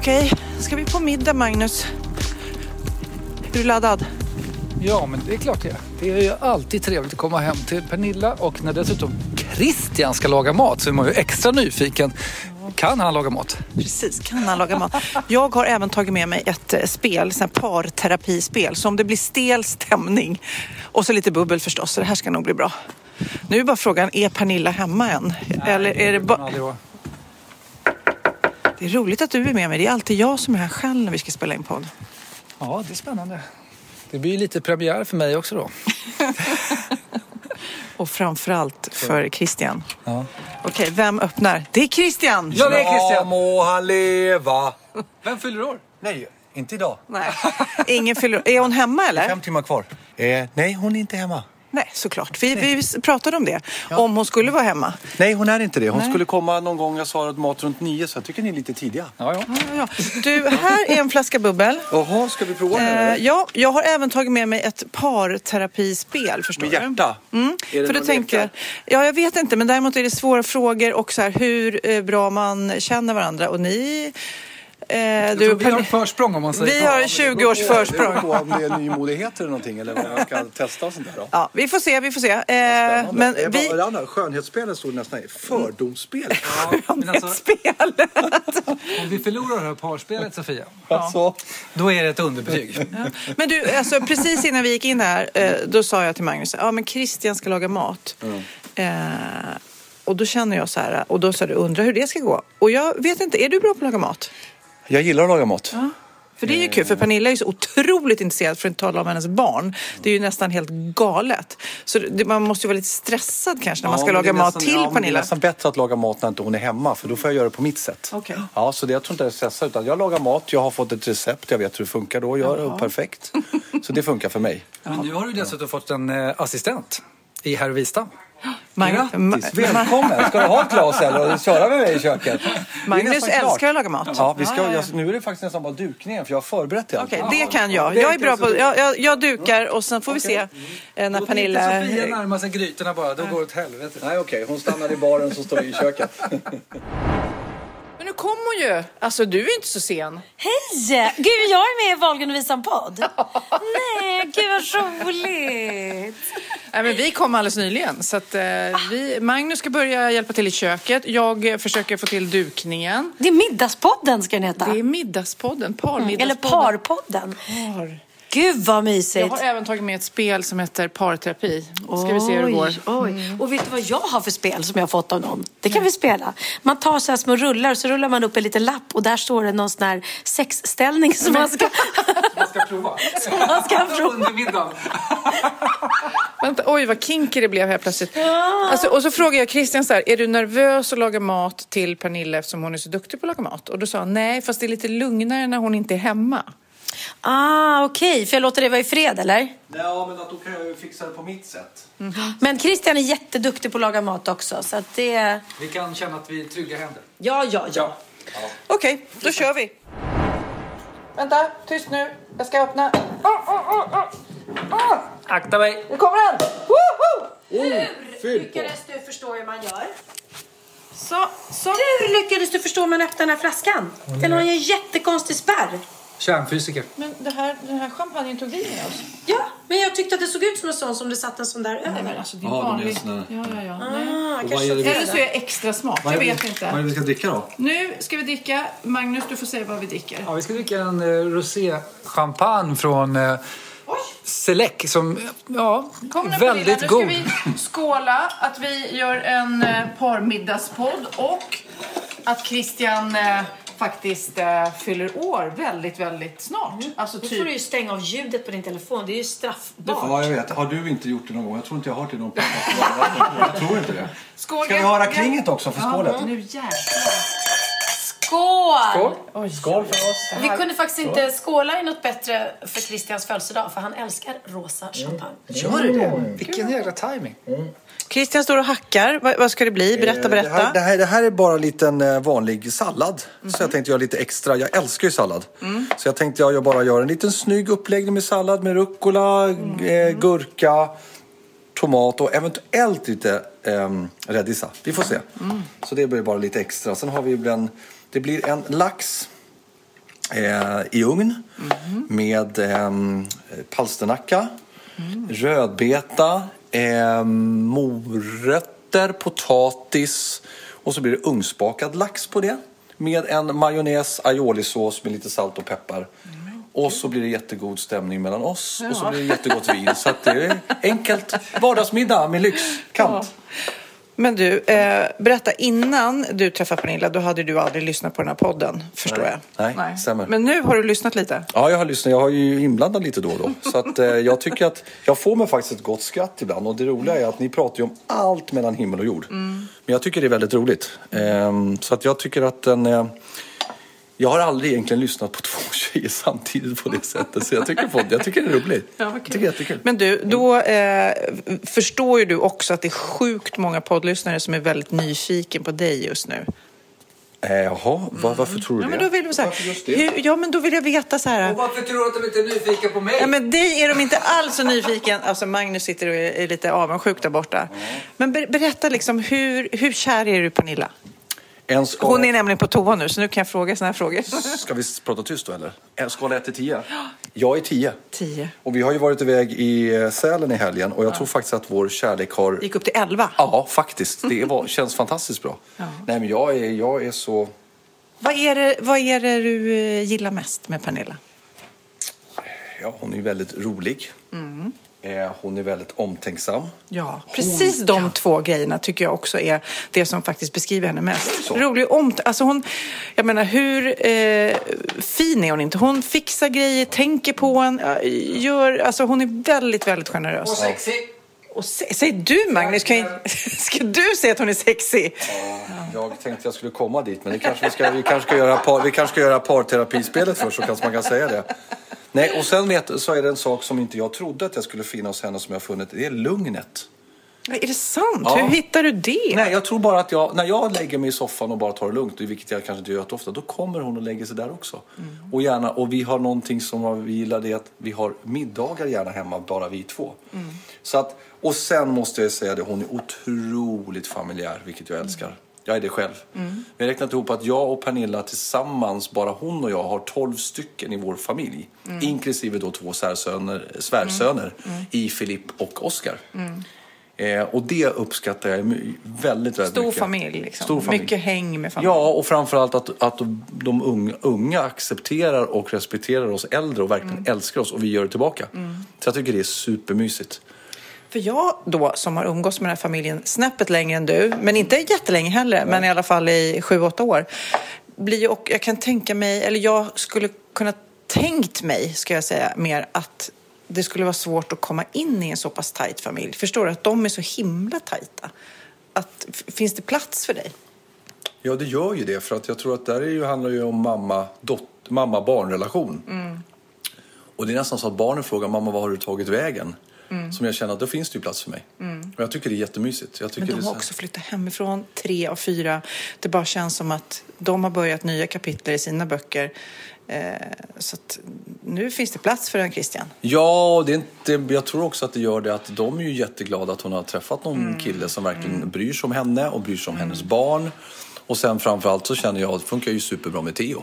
Okej, ska vi på middag Magnus? Är du laddad? Ja, men det är klart det är. Det är ju alltid trevligt att komma hem till Pernilla och när dessutom Christian ska laga mat så är man ju extra nyfiken. Kan han laga mat? Precis, kan han laga mat. Jag har även tagit med mig ett eh, spel, här parterapispel. Så om det blir stel stämning och så lite bubbel förstås, så det här ska nog bli bra. Nu är bara frågan, är Pernilla hemma än? Eller är det bara... Det är roligt att du är med mig. Det är alltid jag som är här själv när vi ska spela in podd. Ja, det är spännande. Det blir lite premiär för mig också då. Och framförallt för Christian. Ja. Okej, vem öppnar? Det är Christian! Ja, det är Christian. Ja, må han leva. Vem fyller år? Nej, inte idag. Nej, ingen fyller... Är hon hemma eller? Fem timmar kvar. Eh, nej, hon är inte hemma. Nej, såklart. Vi, vi pratade om det. Om hon skulle vara hemma. Nej, hon är inte det. Hon Nej. skulle komma någon gång. Jag sa att mat runt nio, så jag tycker ni är lite tidiga. Ja, ja. Ja, ja. Du, här är en flaska bubbel. Jaha, ska vi prova den? Eh, ja, jag har även tagit med mig ett parterapispel, förstår Med du? hjärta? Mm. Är det För jag, lekar? ja jag vet inte, men däremot är det svåra frågor och så här, hur eh, bra man känner varandra. Och ni... Eh, Du, vi har ett försprång om man säger vi har 20 års Det beror försprång. på om det är nymodigheter eller någonting eller vad man ska testa och sånt där. Då. Ja, vi får se, vi får se. Eh, men vi... det andra, skönhetsspelet stod nästan i. Fördomsspel. Ja, men alltså, om vi förlorar det här parspelet Sofia, Alltså, då är det ett underbetyg. Men du, alltså, precis innan vi gick in här, eh, då sa jag till Magnus, ja men Christian ska laga mat. Eh, och då känner jag så här, och då sa du, undrar hur det ska gå. Och jag vet inte, är du bra på att laga mat? Jag gillar att laga mat. För det är ju kul, för Pernilla är ju så otroligt intresserad för att inte tala om hennes barn. Det är ju nästan helt galet. Så det, man måste ju vara lite stressad kanske när man ska Ja, laga det är mat nästan- till ja, men Det är Pernilla. nästan bättre att laga mat när inte hon är hemma för då får jag göra det på mitt sätt. Okej. Ja, så det, jag tror inte jag är stressad utan jag lagar mat, jag har fått ett recept, jag vet hur det funkar då att göra och perfekt. Så det funkar för mig. Men nu har du dessutom fått en eh, assistent i herr Wistam. Grattis, Välkommen! Ska du ha ett glas eller och köra med mig i köket? Magnus älskar att laga mat. Ja, vi ska, Ja, ja, ja. Jag, nu är det faktiskt nästan bara dukningen för jag har förberett det. Okej, allt. det kan jag. Jag är bra på, jag, jag, jag dukar och sen får vi se eh, när Låt Pernilla... inte Sofia närma sig grytorna bara, då går det åt helvete. Nej, okej. Hon stannar i baren så står vi i köket. Men nu kommer hon ju. Alltså du är inte så sen. Hej! Gud, jag är med i Wahlgren och Wistam-podd. Nej, gud vad roligt. Nej, men vi kom alldeles nyligen. Så att, eh, vi, Magnus ska börja hjälpa till i köket. Jag försöker få till dukningen. Det är Middagspodden ska den heta. Det är middagspodden, Eller parmiddagspodden. Parpodden. Par. Gud vad Jag mysigt. har även tagit med ett spel som heter parterapi. Ska vi se hur det går. Oj, oj. Och vet du vad jag har för spel som jag har fått av någon? Det kan vi spela. Man tar så här små rullar och så rullar man upp en liten lapp och där står det någon sån här sexställning som man ska, Man ska prova. som man ska prova. Under middagen. Vänta, oj vad kinky det blev här plötsligt. Alltså, och så frågade jag Christian så här, är du nervös att laga mat till Pernilla eftersom hon är så duktig på att laga mat? Och då sa han, nej fast det är lite lugnare när hon inte är hemma. Ah, okej. För jag låter det vara i fred, eller? Ja, men att då kan jag ju fixa det på mitt sätt. Men Christian är jätteduktig på att laga mat också, så att det... Vi kan känna att vi är trygga händer. Ja, ja, ja. Okej, då kör vi. Vänta, tyst nu. Jag ska öppna. Oh, oh, oh, oh. Akta mig! nu kommer den! Woo! Oh, fyll på. lyckades du förstå hur man gör? Så, så. Hur lyckades du förstå hur man öppnar den här flaskan? Den har ju en jättekonstig spärr. Kärnfysiker. Men det här, den här champagnen tog vi med oss. Ja, men jag tyckte att det såg ut som en sån som det satt en sån där över. Nej, men alltså det är Ja, den är Ja, ja, ja. Ah, vad kanske är det vi- Eller så är jag extra smart. Jag vet inte. Vad är det vi ska dricka då? Nu ska vi dricka. Magnus, du får säga vad vi dricker. Ja, vi ska dricka en eh, rosé-champagne från eh, Selec som ja, Kom nu Pernilla, väldigt nu god. ska vi skåla att vi gör en eh, parmiddagspodd och att Christian eh, faktiskt eh, fyller år väldigt, väldigt snart. Alltså Nu får du ju typ... stänga av ljudet på din telefon. Det är ju straffbart. Ja, jag vet. Har du inte gjort det någon gång? Jag tror inte jag har hört det någon gång. Jag tror inte det. Skål, Ska vi höra klinget också för skålet? Ja, nu jäklar. Skål! Skål. Skål för oss. Vi kunde faktiskt inte skåla i något bättre för Christians födelsedag för han älskar rosa champagne. Gör du det? Vilken jävla timing. Christian står och hackar. Vad, vad ska det bli? Berätta, Eh, Det här, berätta. det, här, det här är bara en liten eh, vanlig sallad. Så jag tänkte göra lite extra. Jag älskar ju sallad. Så jag tänkte jag bara göra en liten snygg uppläggning med sallad med rucola, eh, gurka, tomat och eventuellt lite eh, rädisa. Vi får se. Så det blir bara lite extra. Sen har vi en, det blir en lax eh, i ugn med eh, palsternacka, rödbeta, eh, morötter, potatis och så blir det ugnsbakad lax på det med en majonnäs, aioli-sås med lite salt och peppar. Och så blir det jättegod stämning mellan oss och så blir det jättegott vin. Så att det är enkelt vardagsmiddag med lyxkant. Men du, eh, berätta innan du träffade Pernilla, då hade du aldrig lyssnat på den här podden, förstår Nej. jag. Nej, stämmer. Men nu har du lyssnat lite. Ja, jag har lyssnat. Jag har ju inblandat lite då och då. Så att, eh, jag tycker att jag får mig faktiskt ett gott skratt ibland. Och det roliga är att ni pratar ju om allt mellan himmel och jord. Men jag tycker det är väldigt roligt. Ehm, så att jag tycker att den... Jag har aldrig egentligen lyssnat på två tjejer samtidigt på det sättet. Så jag tycker, på, jag tycker det är roligt. jag tycker det är jättekul. Men du, då eh, förstår ju du också att det är sjukt många poddlyssnare som är väldigt nyfiken på dig just nu. Eh, jaha, va, varför tror du Ja, det? men då vill, så här, Varför just det? hur, ja, men då vill jag veta så här. varför tror du att de inte är nyfikna på mig? Ja, men dig är de inte alls så nyfiken. Alltså Magnus sitter och är är lite avundsjuk där borta. Men ber, berätta liksom, hur, hur kär är du i Pernilla? Skala, Hon är nämligen på toa nu, så nu kan jag fråga såna här frågor. Ska vi prata tyst då eller? En skala 1 till 10? Jag är 10. Tio. Och vi har ju varit iväg i eh, Sälen i helgen och jag tror faktiskt att vår kärlek har... Gick upp till elva. Ja, faktiskt. Det var, känns fantastiskt bra. Nej, men jag är, jag är så... Vad är, det, vad är det du eh, gillar mest med Pernilla? Ja, hon är väldigt rolig. Eh, hon är väldigt omtänksam. Ja, precis de två grejerna tycker jag också är det som faktiskt beskriver henne mest. Så. Rolig och omt- alltså hon, jag menar hur eh, fin är hon inte? Hon fixar grejer, tänker på en, ja, gör, alltså hon är väldigt, väldigt generös. Och sexig. Och se, säg du Magnus, kan, ska du säga att hon är sexig? Jag tänkte jag skulle komma dit, men det kanske vi, ska, vi, kanske ska göra par, vi kanske ska göra parterapispelet först så kanske man kan säga det. Nej, och sen vet, så är det en sak som inte jag trodde att jag skulle finna hos henne som jag har funnit. Det är lugnet. Är det sant? Ja. Hur hittar du det? Nej, jag tror bara att jag, när jag lägger mig i soffan och bara tar det lugnt, vilket jag kanske inte gör ofta, då kommer hon och lägger sig där också. Och, gärna, och vi har någonting som vi gillar, det är att vi har middagar gärna hemma, bara vi två. Så att, och sen måste jag säga det, hon är otroligt familjär, vilket jag älskar. Jag är det själv. Vi har räknat ihop att jag och Pernilla tillsammans, bara hon och jag, har 12 stycken i vår familj. Inklusive då två särsöner, svärsöner i Filip och Oskar. Eh, och det uppskattar jag väldigt, väldigt Stor mycket. familj liksom. Stor familj. Mycket häng med familj. Ja, och framförallt att, att de unga, unga accepterar och respekterar oss äldre och verkligen älskar oss och vi gör det tillbaka. Så jag tycker det är supermysigt. För jag då, som har umgås med den här familjen snäppet längre än du, men inte jättelänge heller, men i alla fall i sju, åtta år, blir och jag kan tänka mig, eller jag skulle kunna tänkt mig, ska jag säga, mer att det skulle vara svårt att komma in i en så pass tajt familj. Förstår du? Att de är så himla tajta. Att, finns det plats för dig? Ja, det gör ju det. För att jag tror att där är ju, handlar ju om mamma, dot, mamma barnrelation. Och det är nästan så att barnen frågar mamma, vad har du tagit vägen? Som jag känner att då finns det ju plats för mig. Och jag tycker det är jättemysigt. Jag tycker Men det de har så- också flyttat hemifrån, tre av fyra. Det bara känns som att de har börjat nya kapitel i sina böcker. Eh, så att nu finns det plats för en Christian. Ja, det är inte, jag tror också att det gör det att de är ju jätteglada att hon har träffat någon kille som verkligen bryr sig om henne och bryr sig om hennes barn. Och sen framförallt så känner jag att det funkar ju superbra med Theo.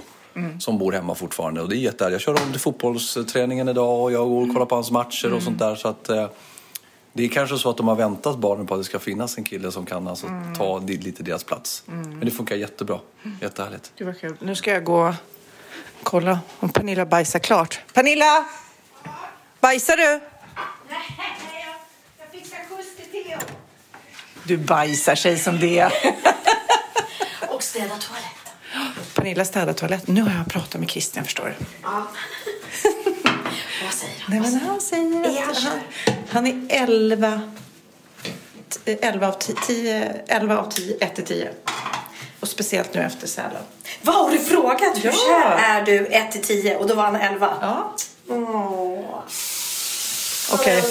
Som bor hemma fortfarande och det är jättehärligt. Jag kör om till fotbollsträningen idag och jag går och kollar på hans matcher och sånt där. Så att, eh, det är kanske så att de har väntat barnen på att det ska finnas en kille som kan alltså ta di- lite deras plats. Men det funkar jättebra. Jättehärligt. Gud vad kul. Nu ska jag gå kolla om Pernilla bajsar klart. Pernilla! Bajsar du? Jag fixar skjuts till Theo. Du bajsar sig som det. Och städa toaletten. Pernilla städar toaletten. Nu har jag pratat med Christian förstår du. Ja. Vad säger han? Nej, men han säger han att han, han är 11, t- 11 av 10, 11 av 10, 1 till 10. Och speciellt nu efter Sälen. Vad har du frågat? Hur kär är du 1 till 10? Och då var han 11. Ja. Åh. Okej.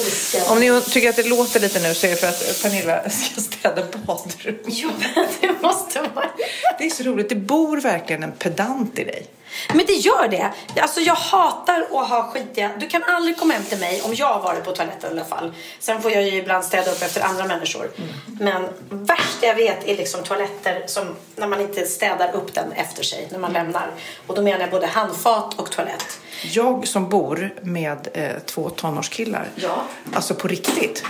Om ni tycker att det låter lite nu så är det för att Pernilla ska städa badrum. Jo, men det måste vara... Det är så roligt. Det bor verkligen en pedant i dig. Men det gör det. Alltså jag hatar att ha skitiga... Du kan aldrig komma hem till mig om jag har varit på toaletten i alla fall. Sen får jag ju ibland städa upp efter andra människor. Men värst jag vet är liksom toaletter som när man inte städar upp den efter sig när man lämnar. Och då menar jag både handfat och toalett. Jag som bor med eh, två tonårskillar. Ja. Alltså på riktigt.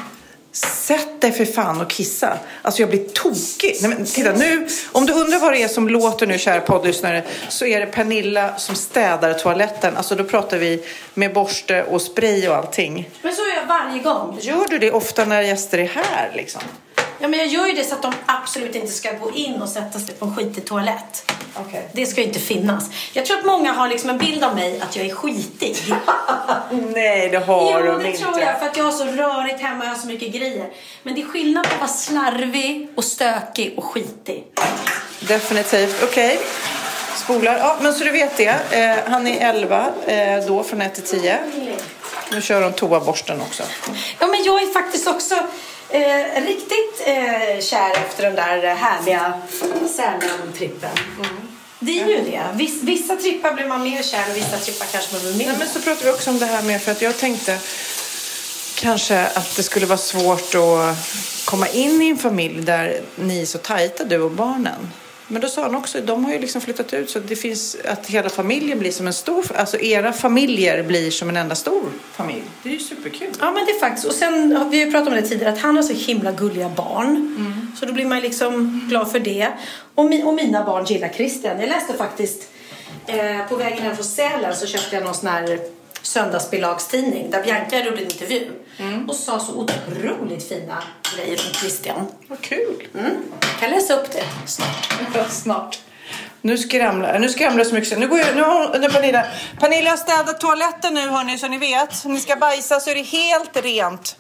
Sätt dig för fan och kissa. Alltså jag blir tokig. Nej, men titta nu, om du undrar vad det är som låter nu kära poddlyssnare så är det Pernilla som städar toaletten. Alltså då pratar vi med borste och spray och allting. Men så gör jag varje gång. Gör du det ofta när gäster är här liksom? Ja, men jag gör ju det så att de absolut inte ska gå in och sätta sig på en skitig toalett. Okej. Det ska ju inte finnas. Jag tror att många har liksom en bild av mig att jag är skitig. Nej, det har jo, de det inte. tror jag. För att jag har så rörigt hemma och jag har så mycket grejer. Men det är skillnad på att vara slarvig och stökig och skitig. Definitivt. Okej. Spolar. Ja, men så du vet det. Eh, han är 11 eh, då från 1 till 10. Nu kör de toaborsten också. Ja, men jag är faktiskt också eh, riktigt eh, kär efter den där härliga Sälen-trippen. Det är ju det. Viss, vissa trippar blir man mer kär och vissa trippar kanske man blir Nej, mindre. men så pratar vi också om det här med för att jag tänkte kanske att det skulle vara svårt att komma in i en familj där ni är så tajta, du och barnen. Men då sa han också, de har ju liksom flyttat ut så det finns att hela familjen blir som en stor, alltså era familjer blir som en enda stor familj. Det är ju superkul. Ja men det är faktiskt, och sen har vi har ju pratat om det tidigare, att han har så himla gulliga barn. Så då blir man liksom glad för det. Och, mi, och mina barn gillar Christian. Jag läste faktiskt, eh, på vägen hem från Sälen så köpte jag någon sån här söndagsbilagstidning där Bianca gjorde en intervju. Och sa så otroligt fina grejer om Christian. Vad kul. Mm. Jag kan läsa upp det snart. Snart. Nu skramlar, nu skramlar så mycket. Nu går jag, nu har hon- nu Pernilla. Pernilla har städat toaletten nu hörni så ni vet. Om ni ska bajsa så är det helt rent.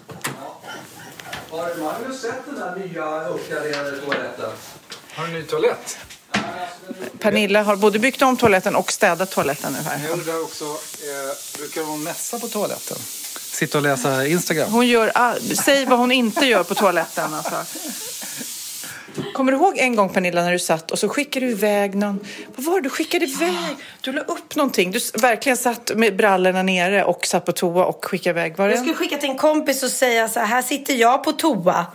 Har Magnus sett den där nya uppgraderade toaletten? Har du en ny toalett? Pernilla har både byggt om toaletten och städat toaletten nu här. Jag undrar också, eh, brukar hon mässa på toaletten? Sitta och läsa Instagram? Hon gör, säg vad hon inte gör på toaletten alltså. Kommer du ihåg en gång Pernilla när du satt och så skickade du iväg någon, vad var det du skickade iväg? Du la upp någonting, du verkligen satt med brallorna nere och satt på toa och skickade iväg. Var det Jag skulle skicka till en kompis och säga så här, här sitter jag på toa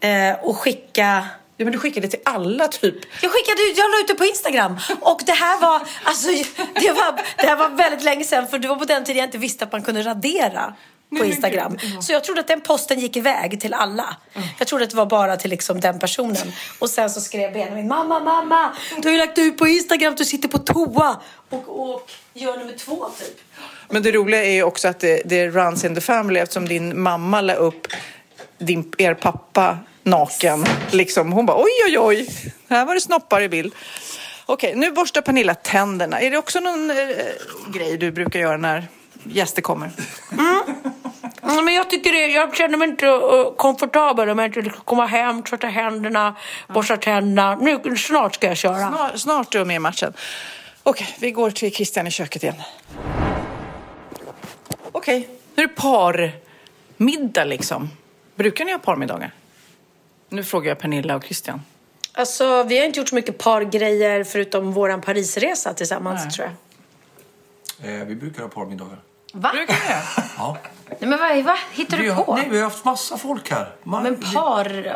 eh, och skicka Ja men du skickade till alla typ. Jag skickade jag la ut det på Instagram och det här var, alltså, det var, det här var väldigt länge sedan för det var på den tiden jag inte visste att man kunde radera på Instagram. Så jag trodde att den posten gick iväg till alla. Jag trodde att det var bara till liksom den personen. Och sen så skrev Benjamin, mamma, mamma, du har ju lagt ut på Instagram att du sitter på toa och, och gör nummer två typ. Men det roliga är ju också att det, det runs in the family eftersom din mamma la upp din, er pappa naken. Liksom. Hon bara oj, oj, oj, här var det snoppar i bild. Okej, nu borstar Pernilla tänderna. Är det också någon eh, grej du brukar göra när gäster kommer? Mm, men jag tycker det, jag känner mig inte uh, komfortabel inte liksom komma hem, tvätta händerna, borsta tänderna. Nu, snart ska jag köra. Snart, snart är du med i matchen. Okej, vi går till Christian i köket igen. Okej, nu är det parmiddag liksom. Brukar ni ha parmiddagar? Nu frågar jag Pernilla och Christian. Alltså, vi har inte gjort så mycket pargrejer förutom våran Parisresa tillsammans Nej. tror jag. Eh, vi brukar ha parmiddagar. Va? Brukar ni? Ja. Nej, men vad, vad hittar Vi du har, på? nej, vi har haft massa folk här. Man, Men par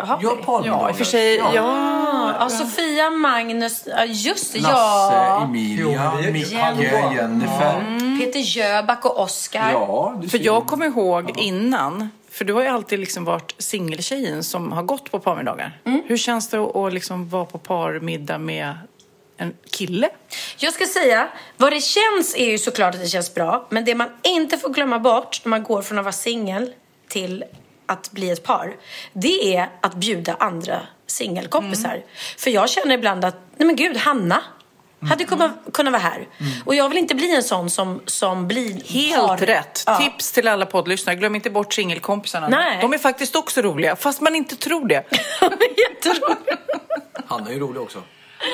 har vi? Ja, parmiddagar. Ja, i och för sig. Ja. Ja, ja, Sofia, Magnus, just det, Lasse, ja. Emilia, Micke. Jennifer. Peter Jöback och Oscar. Ja, För jag kommer ihåg innan, för du har ju alltid liksom varit singeltjejen som har gått på parmiddagar. Hur känns det att, att liksom vara på parmiddag med en kille? Jag ska säga, vad det känns är ju såklart att det känns bra. Men det man inte får glömma bort när man går från att vara singel till att bli ett par. Det är att bjuda andra singelkompisar. Mm. För jag känner ibland att, nej men gud, Hanna hade kunnat, kunnat vara här. Och jag vill inte bli en sån som, som blir Mm. Helt par. rätt. Ja. Tips till alla poddlyssnare. Glöm inte bort singelkompisarna. Nej. De är faktiskt också roliga, fast man inte tror det. Jätteroligt. Han är ju rolig också.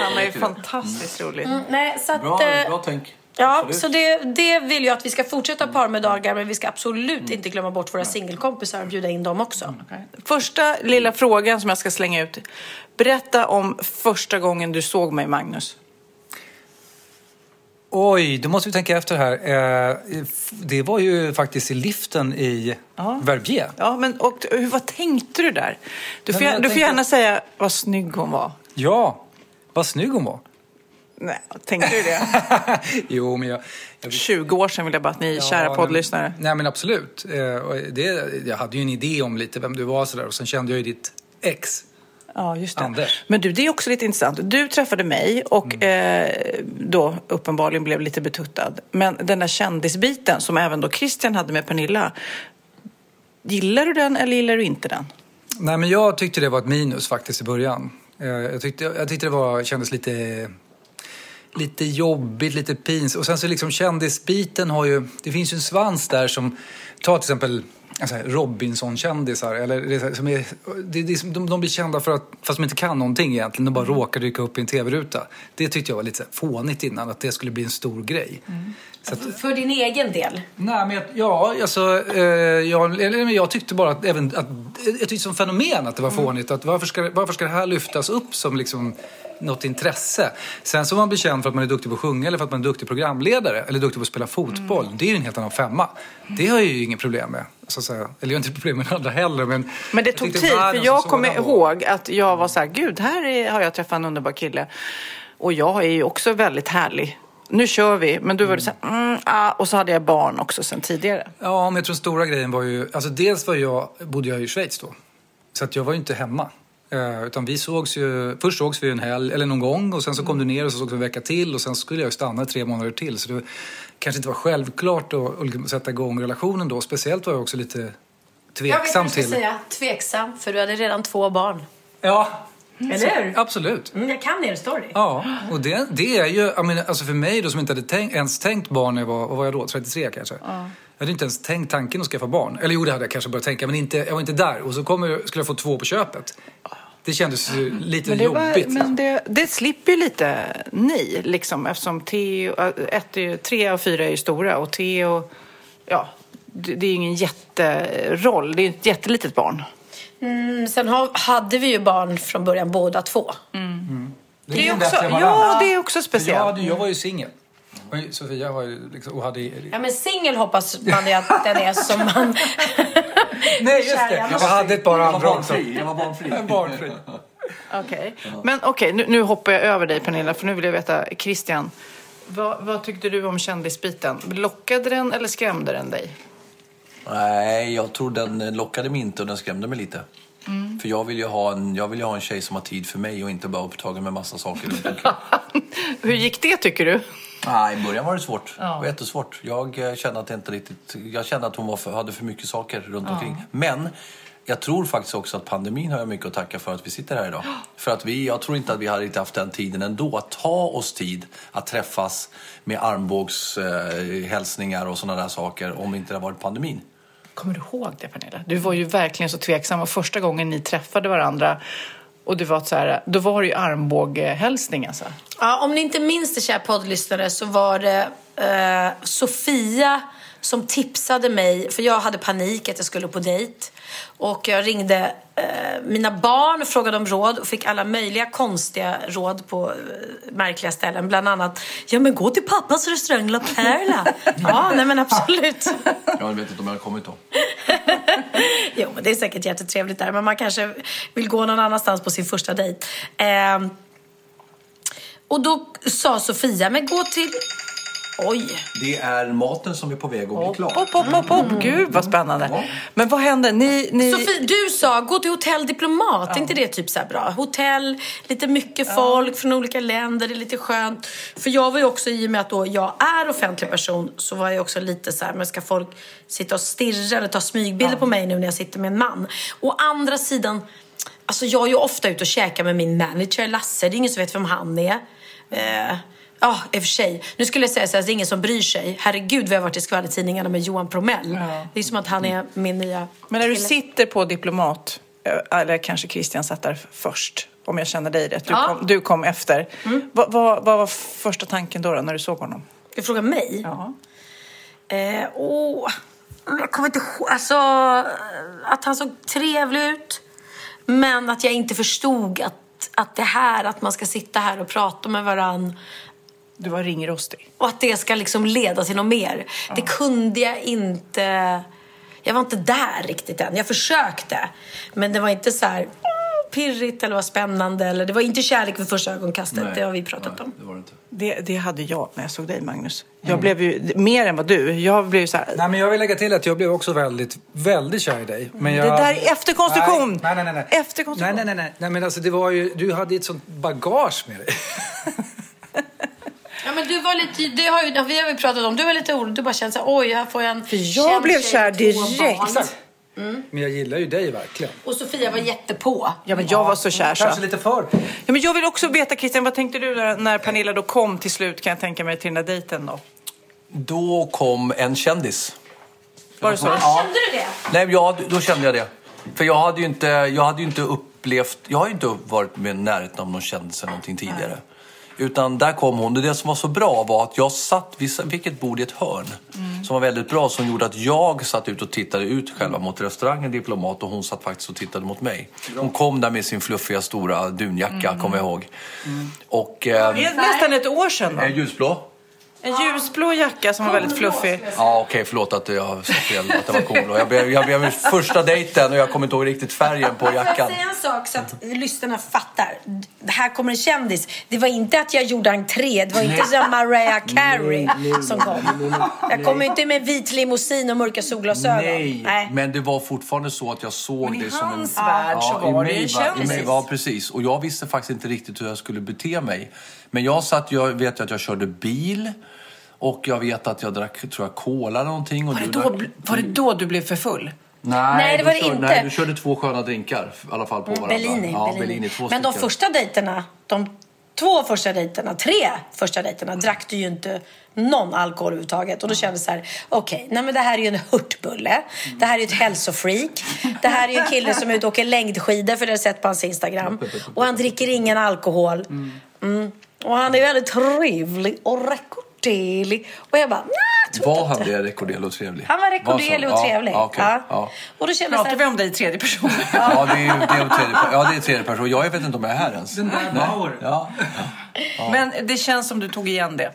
Han är ju fantastiskt rolig. Mm, Nej, så att, Bra, eh, bra tänk. Ja, Absolut. så det, det vill jag att vi ska fortsätta parmiddagar men vi ska absolut inte glömma bort våra singelkompisar och bjuda in dem också. Första lilla frågan som jag ska slänga ut. Berätta om första gången du såg mig, Magnus. Oj, då måste vi tänka efter här. Eh, Det var ju faktiskt i liften i Ja. Verbier. Ja, men och, vad tänkte du där? Du får, men du får tänkte- gärna säga vad snygg hon var. Ja, vad snygg hon var. Nej, tänkte du det? Jo, men jag... jag 20 år sedan vill jag bara att ni kära men- poddlyssnare. Nej, men absolut. Eh, Det, jag hade ju en idé om lite vem du var och sådär. Och sen kände jag ju ditt ex. Ja, just det. Anders. Men du, det är också lite intressant. Du träffade mig och Mm. eh, då uppenbarligen blev lite betuttad. Men den där kändisbiten som även då Christian hade med Pernilla. Gillar du den eller gillar du inte den? Nej, men jag tyckte det var ett minus faktiskt i början. Eh, Jag tyckte, jag tyckte det var, kändes lite, lite jobbigt, lite pins. Och sen så liksom kändisbiten har ju, det finns ju en svans där som, ta till exempel Robinson-kändisar. Eller, det är som är, det, det, är som- de, de blir kända för att, fast de inte kan någonting egentligen, de bara råkar dyka upp i en tv-ruta. Det tyckte jag var lite så här fånigt innan, att det skulle bli en stor grej. Så att, För din egen del. Nej, men jag, ja, alltså, eh, jag, eller, men jag tyckte bara att, även, att jag tyckte som fenomen att det var fånigt. Att varför, ska, varför ska det här lyftas upp som liksom något intresse? Sen så man blir känd för att man är duktig på att sjunga eller för att man är duktig programledare eller duktig på att spela fotboll. Det är ju en helt annan femma. Det har jag ju inget problem med. Så att säga. Eller jag har inte problem med det andra heller. Men, Men det tog tid, för jag kommer ihåg att jag var så här, gud, här är, har jag träffat en underbar kille. Och jag är ju också väldigt härlig. Nu kör vi, men du var det så här, mm, ah, och så hade jag barn också sen tidigare. Ja, men jag tror stora grejen var ju... Alltså dels var jag, bodde jag i Schweiz då. Så att jag var ju inte hemma. Eh, utan vi sågs ju... Först sågs vi en helg, eller någon gång. Och sen så kom du ner och så sågs vi en vecka till. Och sen skulle jag ju stanna tre månader till. Så det kanske inte var självklart att, att sätta igång relationen då. Speciellt var jag också lite Jag vet tveksam vad du ska till... säga. Tveksam, för du hade redan två barn. Ja, Eller hur? absolut. Mm, jag kan er story. Ja, och det, det är ju, jag menar, alltså för mig då som inte hade tänkt, ens tänkt barn när jag var, vad var jag då, 33 kanske? Jag hade inte ens tänkt tanken att skaffa barn. Eller jo, det hade jag kanske börjat tänka, men inte, jag var inte där. Och så kommer, skulle jag få två på köpet. Det kändes ju lite Men, det, var, jobbigt. men det, det slipper ju lite ni, liksom, eftersom Theo, äh, ett, är ju- tre och fyra är ju stora och Theo, ja, det, det är ju ingen jätteroll. Det är ju ett jättelitet barn. Mm, sen har, hade vi ju barn från början båda två. Det är ingen också, bättre än ja, det är också Jag, speciellt. hade, jag var ju singel. Sofia var ju liksom, och hade... Ja, men singel hoppas man ju att den är som man... Nej, just det! Jag hade ett par Jag var andra också. barnfri. Jag var barnfri. Barnfri. Okej. Men okej, nu, nu hoppar jag över dig Pernilla, för nu vill jag veta, Christian, vad, vad tyckte du om kändisbiten? Lockade den eller skrämde den dig? Nej, jag tror den lockade mig inte och den skrämde mig lite. För jag vill, ju ha en, jag vill ha en tjej som har tid för mig och inte bara upptagen med massa saker runt. Hur gick det tycker du? Nej, i början var det svårt. Det var jättesvårt. Jag eh, kände att det inte riktigt... Jag kände att hon för, hade för mycket saker runt omkring. Men jag tror faktiskt också att pandemin har mycket att tacka för att vi sitter här idag. För att vi, jag tror inte att vi hade inte haft den tiden ändå att ta oss tid att träffas med armbågshälsningar eh, och sådana där saker om inte det hade varit pandemin. Kommer du ihåg det Pernilla? Du var ju verkligen så tveksam och första gången ni träffade varandra och det var så här, då var det ju armbåghälsning alltså. Ja, om ni inte minns det, kära poddlyssnare, så var det eh, Sofia som tipsade mig, för jag hade panik att jag skulle på dejt. Och jag ringde eh, mina barn och frågade om råd och fick alla möjliga konstiga råd på eh, märkliga ställen. Bland annat, ja men gå till pappas restaurang La Perla. ja, nej men absolut. Jag vet inte om jag har kommit då. jo, men det är säkert jättetrevligt där. Men man kanske vill gå någon annanstans på sin första dejt. Eh, och då sa Sofia, men gå till... Oj. Det är maten som är på väg att bli klar. Hopp, hopp, hopp, hopp. Gud vad spännande. Men vad hände? Ni, ni... Sofie, du sa gå till hotell Diplomat. Är inte det typ så här bra? Hotell, lite mycket folk från olika länder, det är lite skönt. För jag var ju också, i och med att då jag är offentlig person, så var jag också lite så här, men ska folk sitta och stirra eller ta smygbilder på mig nu när jag sitter med en man? Å andra sidan, alltså jag är ju ofta ute och käkar med min manager Lasse, det är ingen som vet vem han är. Eh, Ja, i och för sig. Nu skulle jag säga så här, det är ingen som bryr sig. Herregud, vi har varit i skvallertidningarna med Johan Promell. Det är som att han är min nya Men när du kille. sitter på Diplomat, eh, eller kanske Christian satt där först, om jag känner dig rätt. Du, Ja. kom, du kom efter. Vad, vad, vad var första tanken då, då när du såg honom? Du fråga mig? Ja. Eh, åh, jag kommer inte ihåg. Alltså, att han såg trevlig ut. Men att jag inte förstod att, att det här, att man ska sitta här och prata med varann Du var ringrostig. och att det ska liksom leda till något mer. Det kunde jag inte... Jag var inte där riktigt än. Jag försökte. Men det var inte så här "Åh, pirrigt eller var spännande. Eller, det var inte kärlek vid första ögonkastet. det har vi pratat om. Det var det inte. Det, det hade jag när jag såg dig, Magnus. Jag blev ju mer än vad du. Jag blev ju så här... Nej, men jag vill lägga till att jag blev också väldigt, väldigt kär i dig. Men jag... Det där är efterkonstruktion. Nej, nej, nej. nej. Efterkonstruktion. Nej, nej, nej, nej. nej men alltså, det var ju, du hade ett sånt bagage med dig. Ja, men du var lite, det har ju, vi har ju pratat om, du var lite orolig. Du bara kände så här, oj, här får jag en För jag blev kär direkt. Exakt. Men jag gillar ju dig verkligen. Och Sofia var jättepå. Ja, men jag var så kär så. Kanske lite för. Ja, men jag vill också veta, Christian, vad tänkte du när, när Pernilla då kom till slut, kan jag tänka mig, till den där dejten då? Då kom en kändis. Var det så? Kände du det? Nej, ja, då kände jag det. För jag hade ju inte, jag hade ju inte upplevt, jag har ju inte varit med i närheten av någon kändis eller någonting tidigare. Utan där kom hon. Det som var så bra var att jag satt, vi fick ett bord i ett hörn. Som var väldigt bra, som gjorde att jag satt ut och tittade ut själva mot restaurangen Diplomat och hon satt faktiskt och tittade mot mig. Hon kom där med sin fluffiga stora dunjacka, kommer jag ihåg. Och... Eh, Det är nästan ett år sedan då. eh, ljusblå? En ljusblå jacka som var väldigt fluffig. Ja, okej, förlåt att jag sa fel, att det var cool. Och Jag blev, jag blev första dejten och jag kommer inte ihåg riktigt färgen på Får jag jackan. säga en sak så att lyssnarna fattar? Det här kommer en kändis. Det var inte att jag gjorde entré. Det var inte som Mariah Carey som kom. Jag kom inte med vit limousin och mörka solglasögon. Nej, men det var fortfarande så att jag såg Men i det som hans en... värld så i var det en i kändis. var precis. Och jag visste faktiskt inte riktigt hur jag skulle bete mig. Men jag satt, jag vet att jag körde bil. Och jag vet att jag drack, tror jag, cola eller någonting. Och Var det, då, drack... var det då du blev för full? Nej, Nej, det var det körde, inte. Nej, du körde två sköna drinkar i alla fall på varandra. Bellini. Ja, Bellini. Bellini två men de första dejterna, de två första dejterna, tre första dejterna drack du ju inte någon alkohol överhuvudtaget. Och då kände jag så här, okej, nej men det här är ju en hurtbulle. Det här är ju ett hälsofreak. Det här är ju en kille som är ute och åker längdskidor, för det har jag sett på hans Instagram. Och han dricker ingen alkohol. Mm. Och han är väldigt trevlig och rekorderlig. Och jag bara, nej, Var han det, rekorderlig och trevlig? Han var rekorderlig och trevlig. Ja, okej. Ja. ja. Och då kände jag så Pratar vi här, om dig i tredje person? Ja, det är ju det är tredje, ja, det är tredje person. Jag vet inte om jag är här ens. Den där Bauer. Ja, Men det känns som du tog igen det.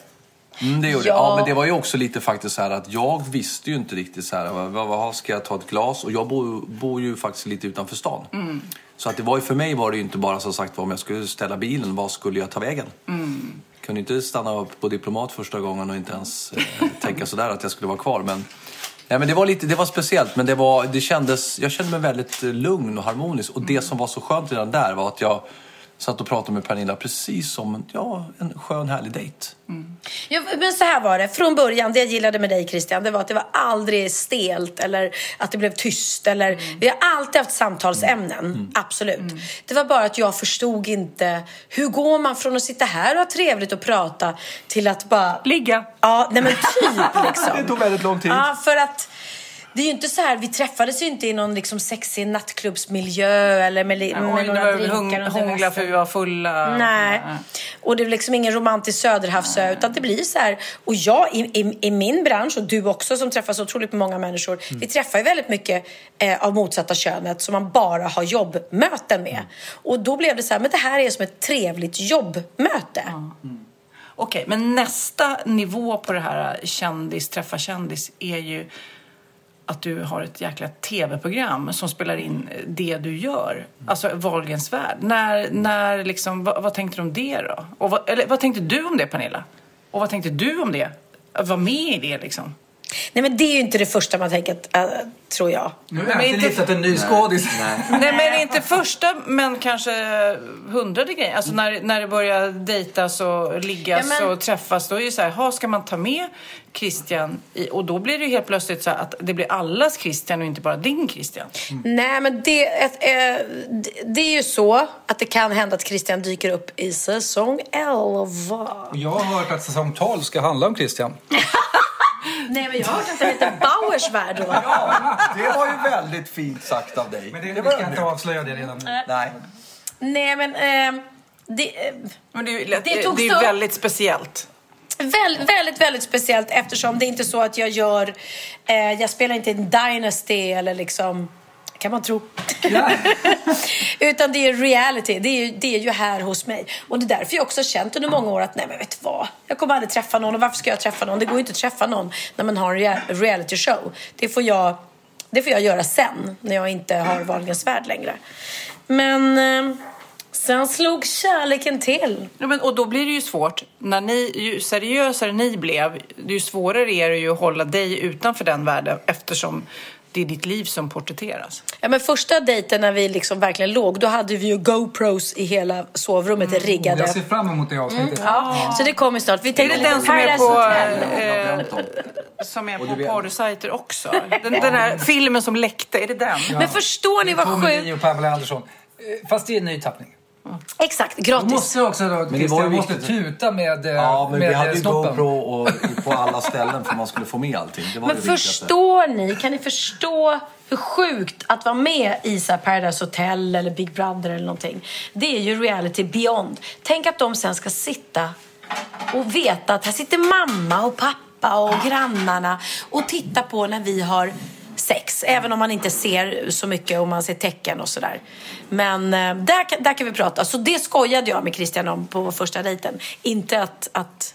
Mm, det gjorde Ja. ja. ja, men det var ju också lite faktiskt så här att jag visste ju inte riktigt så här, vad, vad, ska jag ta ett glas? Och jag bor, bor ju faktiskt lite utanför stan. Mm. Så att det var ju för mig var det ju inte bara som sagt om jag skulle ställa bilen, vad skulle jag ta vägen? Mm. Kunde inte stanna upp på Diplomat första gången och inte ens eh, tänka sådär att jag skulle vara kvar. Men, nej, men det var lite, det var speciellt, men det var, det kändes, jag kände mig väldigt eh, lugn och harmonisk. Och Mm. det som var så skönt redan där var att jag satt och pratade med Pernilla precis som en, ja, en skön härlig dejt. Ja, men så här var det. Från början, det jag gillade med dig Christian, det var att det var aldrig stelt eller att det blev tyst. Eller, Vi har alltid haft samtalsämnen, absolut. Det var bara att jag förstod inte, hur går man från att sitta här och ha trevligt och prata till att bara... Ligga. Ja, nej men typ liksom. Det tog väldigt lång tid. Ja, för att det är ju inte så här, vi träffades ju inte i någon liksom sexig nattklubbsmiljö eller med, med oj, några drinkar hung, hångla för vi var fulla. Nej. Och det är liksom ingen romantisk söderhavsö utan det blir så här. Och jag i, i, i min bransch och du också som träffar så otroligt många människor. Vi träffar ju väldigt mycket eh, av motsatta könet som man bara har jobbmöten med. Och då blev det så här, men det här är som ett trevligt jobbmöte. Okej, men nästa nivå på det här kändis träffa kändis är ju att du har ett jäkla tv-program som spelar in eh, det du gör. Alltså Wahlgrens värld. När, när liksom, vad, vad tänkte du om det då? Och vad, eller vad tänkte du om det Pernilla? Och vad tänkte du om det? Att vara med i det liksom? Nej men det är ju inte det första man tänker, äh, tror jag. Nu har inte- listat en ny skådis. Nej men inte första men kanske hundrade grejer. Alltså när, när det börjar dejtas och liggas Ja, men- och träffas då är det så här, ha, ska man ta med Christian i, och då blir det ju helt plötsligt så här att det blir allas Christian och inte bara din Christian. Nej, men det, ett, det, det är ju så att det kan hända att Christian dyker upp i säsong 11. Jag har hört att säsong 12 ska handla om Christian. Nej, men jag har hört att den heter Bauers värld då. Det var ju väldigt fint sagt av dig. Men det, vi ska inte avslöja det redan nu. Nej. Nej, men eh, det, eh, Men det är ju lätt- Det det togs är väldigt speciellt. Väl, väldigt, väldigt speciellt eftersom det är inte så att jag gör... Eh, jag spelar inte en Dynasty eller liksom... Kan man tro. Utan det är reality. Det är, ju, det är ju här hos mig. Och det är därför jag också har känt under många år att nej men vet du vad? Jag kommer aldrig träffa någon och varför ska jag träffa någon? Det går ju inte att träffa någon när man har en rea- reality show. Det får jag, det får jag göra sen när jag inte har Wahlgrens värld längre. Men eh, sen slog kärleken till. Ja, men, och då blir det ju svårt. När ni, ju seriösare ni blev, ju svårare är det ju att hålla dig utanför den världen eftersom det är ditt liv som porträtteras. Ja, men första dejten när vi liksom verkligen låg, då hade vi ju GoPros i hela sovrummet riggade. Jag ser fram emot det avsnittet. Ja, så det kommer snart. Vi Är det den som är Paradise på, Hotel. eh, som är på porrsajter också? Den, den här filmen som läckte, är det den? Men förstår ni vad Tommy sjukt? Och Pamela Andersson. Eh, Fast det är en ny tappning. Exakt, Då gratis. måste också då, det var ju Christian måste viktigt. tuta med, eh, Ja, men med vi hade ju snoppen. GoPro och, på alla ställen för man skulle få med allting. Det var Men det förstår ni, kan ni förstå hur sjukt att vara med i så Paradise Hotel eller Big Brother eller någonting? Det är ju reality beyond. Tänk att de sen ska sitta och veta att här sitter mamma och pappa och grannarna och titta på när vi har sex. Även om man inte ser så mycket och man ser tecken och sådär. Men eh, där, där kan vi prata. Så det skojade jag med Christian om på första dejten. Inte att, att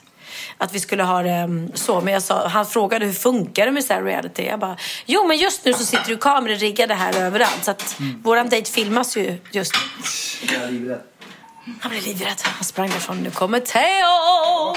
att vi skulle ha det mm, så. Men jag sa, han frågade hur funkar det med så här reality? Jag bara, jo men just nu så sitter ju kameror riggade här överallt. Så att våran dejt filmas ju just nu. Han blev livrädd. Han sprang därifrån. Nu kommer Theo!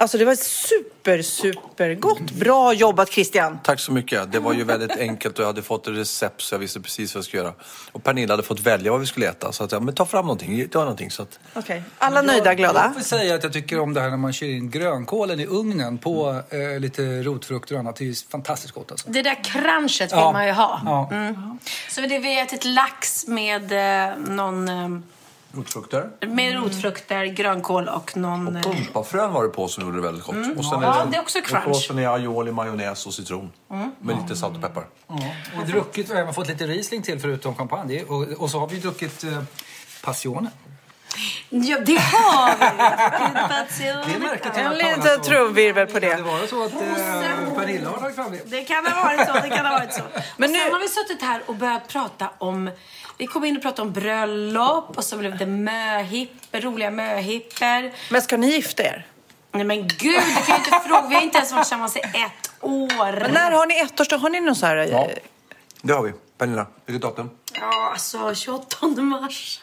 Alltså det var super, super gott. Bra jobbat Christian! Tack så mycket. Det var ju väldigt enkelt och jag hade fått ett recept så jag visste precis vad jag skulle göra. Och Pernilla hade fått välja vad vi skulle äta. Så att, ja, men ta fram någonting, gör någonting. Så att... Okay. alla nöjda, glada? Jag får säga att jag tycker om det här när man kör in grönkålen i ugnen på eh, lite rotfrukter och annat. Det är ju fantastiskt gott alltså. Det där crunchet vill ja. man ju ha. Ja. Mm. Så det vi ätit lax med eh, någon... Eh, Rotfrukter. Med rotfrukter, grönkål och någon... Och pumpafrön var det på som gjorde det väldigt gott. Mm. Och sen ja, är det, det är också crunch. Och sen är aioli, majonnäs och citron. Mm. Med lite salt och peppar. Mm. Och druckit, och även fått lite Riesling till förutom champagne. Och, och så har vi druckit eh, Passione. Ja, det har vi! det en liten trumvirvel på det. Det var så att eh, Pernilla har tagit fram det. Det kan ha varit så. Det kan ha varit så. Men och sen nu... har vi suttit här och börjat prata om vi kom in och pratade om bröllop och så blev det möhipper, roliga möhipper. Men ska ni gifta er? Nej men gud, du kan ju inte fråga. Vi har inte ens varit tillsammans i ett år. Men när har ni ettårsdag? Har ni någon så här... Ja, det har vi. Pernilla, vilket datum? Ja, alltså 28 mars.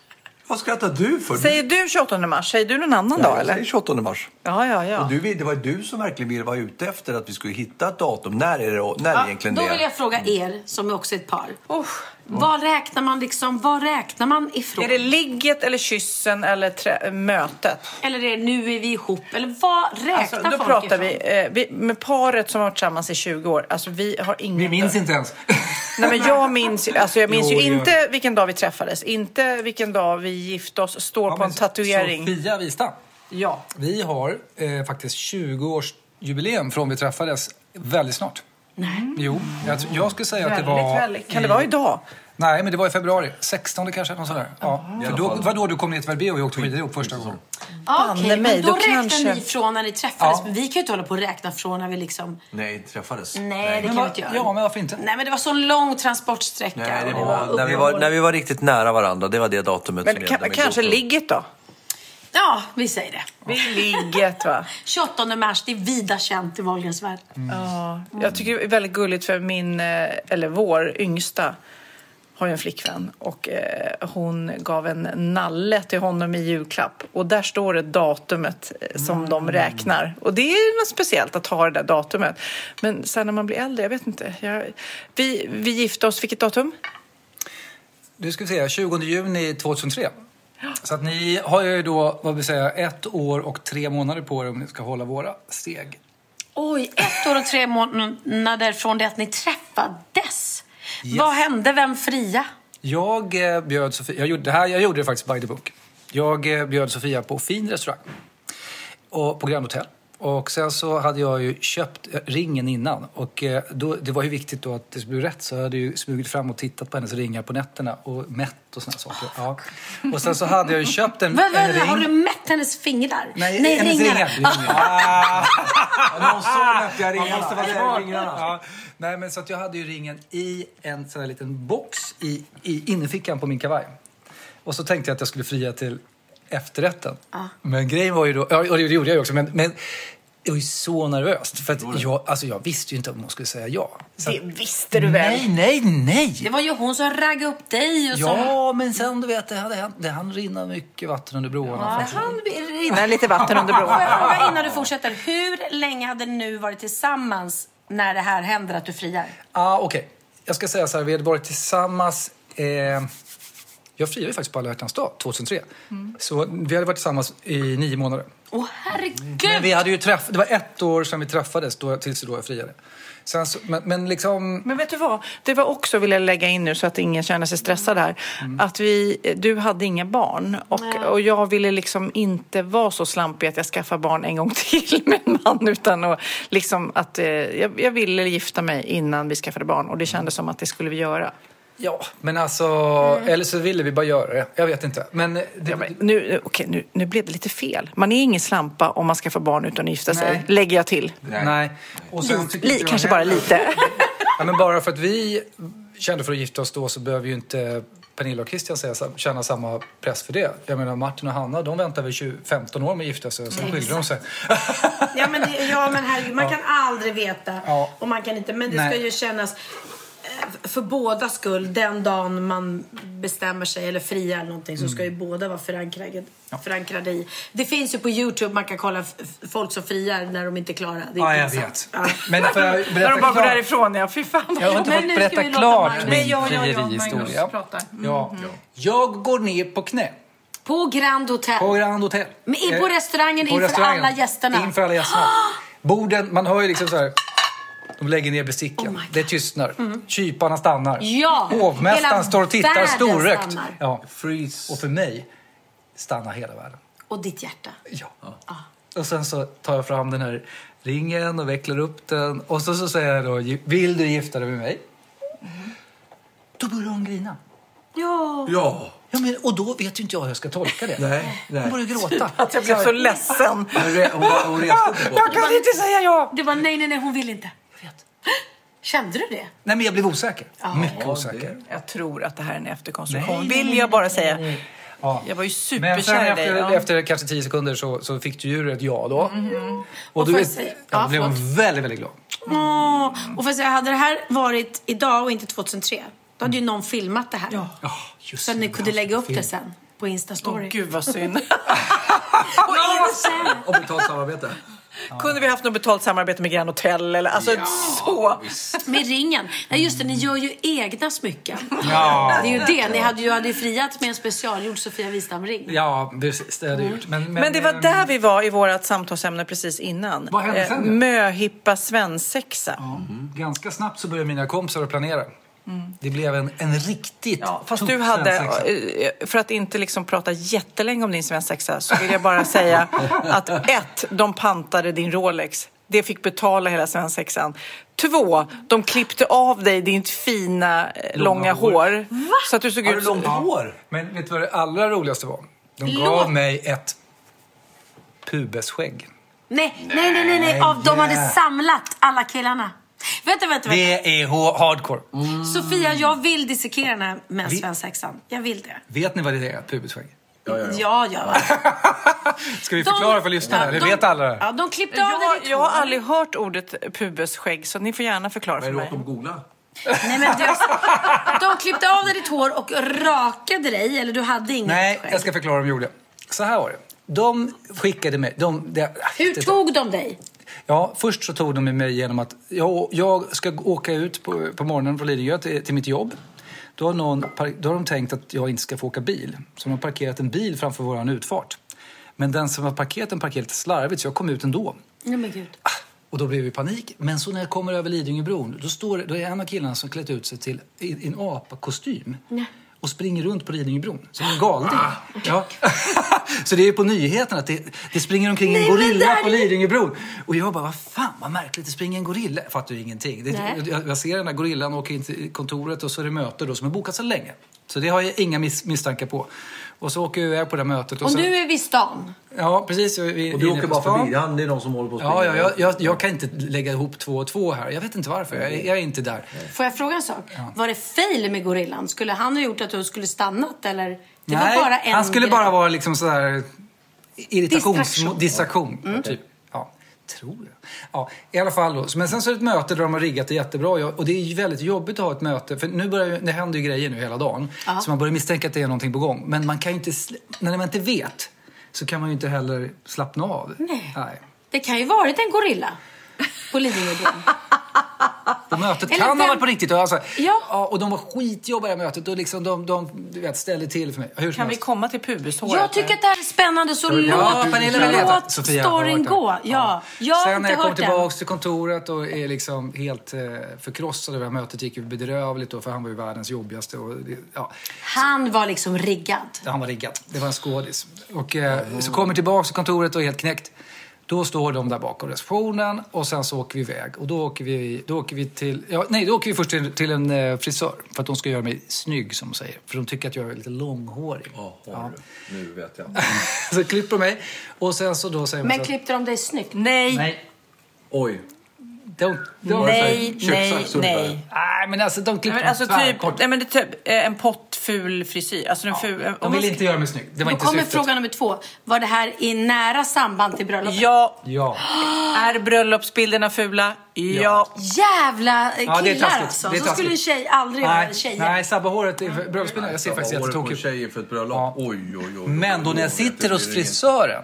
Vad skrattar du för? Säger du 28 mars? Säger du någon annan ja, dag? Eller? Jag säger 28 mars. Ja, ja, ja. Och du, det var du som verkligen ville vara ute efter att vi skulle hitta ett datum. När är det när ja, egentligen då det? Då vill jag fråga er, som är också ett par. Oh. Vad räknar man liksom, vad räknar man ifrån? Är det ligget eller kyssen eller trä, mötet? Eller är det nu är vi ihop? Eller vad räknar alltså, då folk pratar ifrån? Vi, eh, vi, med paret som har varit tillsammans i 20 år. Alltså vi har ingen... Vi minns inte ens. Nej men jag minns, alltså jag minns jo, ju inte vilken dag vi träffades. Inte vilken dag vi gifte oss. Står ja, på en tatuering. Sofia Wistam. Ja. Vi har eh, faktiskt 20 års jubileum från vi träffades väldigt snart. Nej. Jo, jag, jag skulle säga att det var... Väldigt. Kan det vara idag? Nej, men det var i februari. 16 kanske, något sådär. Ja. För då, var då du kom ner till Verbier och vi åkte skidor ihop första gången. Okej, mig, men då, då räknar kanske- ni från när ni träffades. Ja. Men vi kan ju inte hålla på och räkna från när vi liksom... Nej, träffades. Nej, det Men kan vi va- inte göra. Ja, men varför inte? Nej, men det var så lång transportsträcka. Nej, det var, när, vi var, när vi var riktigt nära varandra, det var det datumet Men som gällde. med kanske ligget då? Ja, vi säger det. Vid ligget va? 28 mars, det är vida känt i Wahlgrens värld. Ja, jag tycker det är väldigt gulligt för min, eh, eller vår yngsta har ju en flickvän och eh, hon gav en nalle till honom i julklapp och där står det datumet eh, som de räknar och det är något speciellt att ha det där datumet. Men sen när man blir äldre, jag vet inte. Jag, vi, vi gifte oss, vilket datum? Du ska vi säga 20 juni 2003. Så att ni har ju då, vad vill säga, ett år och tre månader på er om ni ska hålla våra steg. Oj, ett år och tre månader från det att ni träffades. Vad hände? Vem fria? Jag eh, bjöd Sofia, jag gjorde, det här, jag gjorde det faktiskt by the book. Jag eh, bjöd Sofia på fin restaurang och på Grand Hotel. Och sen så hade jag ju köpt eh, ringen innan och eh, då, det var ju viktigt då att det skulle bli rätt så jag hade ju smugit fram och tittat på hennes ringar på nätterna och mätt och såna saker. Ja. Och sen så hade jag ju köpt en, vad, en ring. har du mätt hennes fingrar? Nej, hennes ringarna. ringar. Ah. Någon sa mätte jag ringarna. måste vara smart. ringarna. Ja. Nej, men så att jag hade ju ringen i en sån här liten box i, i innerfickan på min kavaj. Och så tänkte jag att jag skulle fria till efterrätten. Men grejen var ju då, ja och det gjorde jag ju också, men, men jag var ju så nervöst. För att jag, alltså jag visste ju inte om hon skulle säga ja. Så Det att- visste du väl? Nej, nej, nej! Det var ju hon som raggade upp dig och. Ja, men sen du vet, det hade hänt, det hann rinna mycket vatten under broarna. Det hann rinna lite vatten under Får jag fråga innan du fortsätter. Hur länge hade ni nu varit tillsammans när det här händer att du friar? Ah, Okej, jag ska säga så här, vi hade varit tillsammans... Eh, jag friade faktiskt på alla hjärtans dag 2003. Så vi hade varit tillsammans i nio månader. Åh herregud! Men vi hade ju träff, det var ett år sedan vi träffades då, tills då jag friade. Sen så, men, men liksom... Men vet du vad? Det var också, vill jag lägga in nu så att ingen känner sig stressad här, att vi, du hade inga barn och, och jag ville liksom inte vara så slampig att jag skaffar barn en gång till med en man utan att, liksom att eh, jag, jag ville gifta mig innan vi skaffade barn och det kändes som att det skulle vi göra. Ja, men alltså... Eller så ville vi bara göra det. Jag vet inte. Men... Det, Ja, men nu, okej, nu, nu blev det lite fel. Man är ingen slampa om man skaffar barn utan att gifta sig, Nej. lägger jag till. nej. Och sen Li, li, kanske bara lite. Ja, men bara för att vi kände för att gifta oss då så behöver ju inte Pernilla och Christian säga, känna samma press för det. Jag menar Martin och Hanna, de väntar väl 20, 15 år med att gifta sig och sen skiljer de sig. Ja men, det, ja, men herregud, man kan aldrig veta. Ja. Och man kan inte, men det Nej. ska ju kännas för båda skull, den dagen man bestämmer sig eller friar eller någonting så ska ju båda vara förankrade, förankrade i. Det finns ju på Youtube, man kan kolla folk som friar när de inte är klara. Det är Ja, jag vet. Ja. Men får jag När de bara går därifrån, ja. Fy fan. Jag har inte Men fått berätta klart min ja, ja, ja, frierihistoria. Mm. Ja. Jag går ner på knä På Grand Hotel. på Grand Hotel. Men på Eh, restaurangen på inför restaurangen. alla gästerna? Inför alla gästerna. Borden, man hör ju liksom så här. De lägger ner besticken. Oh. Mm. det tystnar. Kyparna stannar. Ja, Hovmästaren hela står och tittar storrökt. Ja. Freeze. Och för mig stannar hela världen. Och ditt hjärta. Ja. Och sen så tar jag fram den här ringen och vecklar upp den. Och så, så säger jag då, vill du gifta dig med mig? Då börjar hon grina. Ja. Ja. Ja, men, och då vet ju inte jag hur jag ska tolka det. Nej, nej. Hon börjar gråta. Att jag blev så ledsen. Hon, hon, hon Jag kan inte säga ja. Det var nej, nej, nej, hon vill inte. Kände du det? Nej, men jag blev osäker. Mycket osäker. Jag tror att det här är en efterkonstruktion. Vill jag bara säga. Ja. Jag var ju Men superkär sen i efter, dig. ja. Efter kanske tio sekunder så, så fick du ju ett ja då. Och, Och får jag vet- säga- ja, ja, då blev hon väldigt, väldigt glad. Åh, och för att säga, hade det här varit idag och inte 2003, då hade ju någon filmat det här. Ja. Ja, just Så att ni det. kunde lägga upp Film. det sen på Insta-story. Åh, gud vad synd. och Insta. Och betalt samarbete. Kunde vi haft något betalt samarbete med Grand Hotel eller alltså så. Med ringen. Nej just det, ni gör ju egna smycken. Ja. Det är ju det. Ni hade ju, hade ju friat med en specialgjord Sofia Wistam-ring. Ja, precis. Det hade gjort. Men, men, Men det var ehm, där vi var i vårt samtalsämne precis innan. Vad hände Eh, sen? Möhippa svensexa. Ja, ganska snabbt så började mina kompisar att planera. Det blev en, en riktigt Ja, fast du hade, svensexa. eh, för att inte liksom prata jättelänge om din svensexa så vill jag bara säga att ett, de pantade din Rolex. Det fick betala hela svensexan. Två, de klippte av dig ditt fina eh, långa, hår. hår. Så att du såg Har du ut som... långt hår? Men vet du vad det allra roligaste var? De gav mig ett pubesskägg. Nej, nej, nej, nej, nej. Av, de hade samlat alla killarna. Vänta, vänta, vänta. Det är hardcore. Sofia, jag vill dissekera den här svensexan. Jag vill det. Vet ni vad det är, pubesskägg? Ja, ja. Ska vi förklara för lyssnarna? Ja, Eller de- vet alla det? Ja, de klippte av dig Jag, jag har aldrig hört ordet pubesskägg så ni får gärna förklara för mig. googla? Nej, men du, de klippte av dig ditt hår och rakade dig, eller du hade inget Nej, skägg. jag ska förklara vad de gjorde. Så här var det. De skickade mig... De, det, Hur det- tog de dig? Ja, först så tog de mig genom att jag, jag ska åka ut på, på morgonen från Lidingö till, till mitt jobb. Då har, någon, då har de tänkt att jag inte ska få åka bil. Så de har parkerat en bil framför vår utfart. Men den som har parkerat den parkerade lite slarvigt så jag kom ut ändå. Nej men gud. Och då blev det panik. Men så när jag kommer över Lidingöbron, då, står, då är en av killarna som klätt ut sig till i, i en apakostym. Och springer runt på Lidingöbron som en galning. Ja. så det är på nyheterna att det, det springer omkring Nej, en gorilla där- på Lidingöbron. Och jag bara, vad fan vad märkligt, det springer en gorilla. Jag fattar ju ingenting. Det, jag, jag ser den där gorillan åka in till kontoret och så är det möte då som är bokat så länge. Så det har jag inga miss, misstankar på. Och så åker jag iväg på det här mötet. Och Och så, du är vid stan. Ja, precis. Är Och du åker bara stan. förbi. Han, det är någon som håller på att Ja, ja jag, jag, jag kan inte lägga ihop två och två här. Jag vet inte varför. Jag, är- jag är inte där. Får jag fråga en sak? Var det fail med gorillan? Skulle han ha gjort att du skulle stannat eller? Det Nej, var bara en han skulle grej. bara vara liksom sådär irritations... Distraktion. Distraktion. Mm. Typ. Tror jag. Ja, I alla fall då. Men sen så är det ett möte där de har riggat det jättebra. Och det är ju väldigt jobbigt att ha ett möte. För nu börjar det händer ju grejer nu hela dagen. Ja. Så man börjar misstänka att det är någonting på gång. Men man kan ju inte... När man inte vet så kan man ju inte heller slappna av. Nej. Nej. Det kan ju varit en gorilla på Lidingöbron. Och mötet Eller kan vem- ha varit på riktigt. Och, alltså, Ja. och de var skitjobbiga i mötet. Och liksom de, de du vet, ställde till för mig. Hur Kan vi komma till pubeshåret? Jag tycker att det här är spännande så låt, Ja, låt storyn gå. Ja. Jag har Sen när jag kom tillbaka till kontoret och är liksom helt eh, förkrossad över mötet gick ju bedrövligt då, för han var ju världens jobbigaste. Och, ja, Han var liksom riggad. han var riggad. Det var en skådis. Och eh, så kommer tillbaka till kontoret och är helt knäckt. Då står de där bakom receptionen och sen så åker vi iväg. Och då åker vi, då åker vi till... Ja, nej, då åker vi först till, till en eh, frisör. För att de ska göra mig snygg, som de säger. För de tycker att jag är lite långhårig. Jaha, du. Nu vet jag. så klipper de mig. Och sen så då säger man Men så att- klippte de dig snyggt? Nej, Nej. Oj. De, de, nej, nej, nej. Nej, men alltså de Nej, klippte men alltså typ, nej, men det är typ eh, en pottful frisyr. Alltså en ful, De vill inte göra mig snygg. Det var Då inte kommer syftet. fråga nummer två. Var det här i nära samband till bröllopet? Ja. Ja. Är bröllopsbilderna fula? Ja. Jävla Ja, det är killar taskigt. alltså. Det är Så skulle en tjej aldrig Nej, vara tjejer. nej, sabba håret i bröllopsbilden. Jag ser faktiskt jättetokig ut. tjejer för ett bröllop. Ja. Oj, oj, oj. Men då när jag sitter hos frisören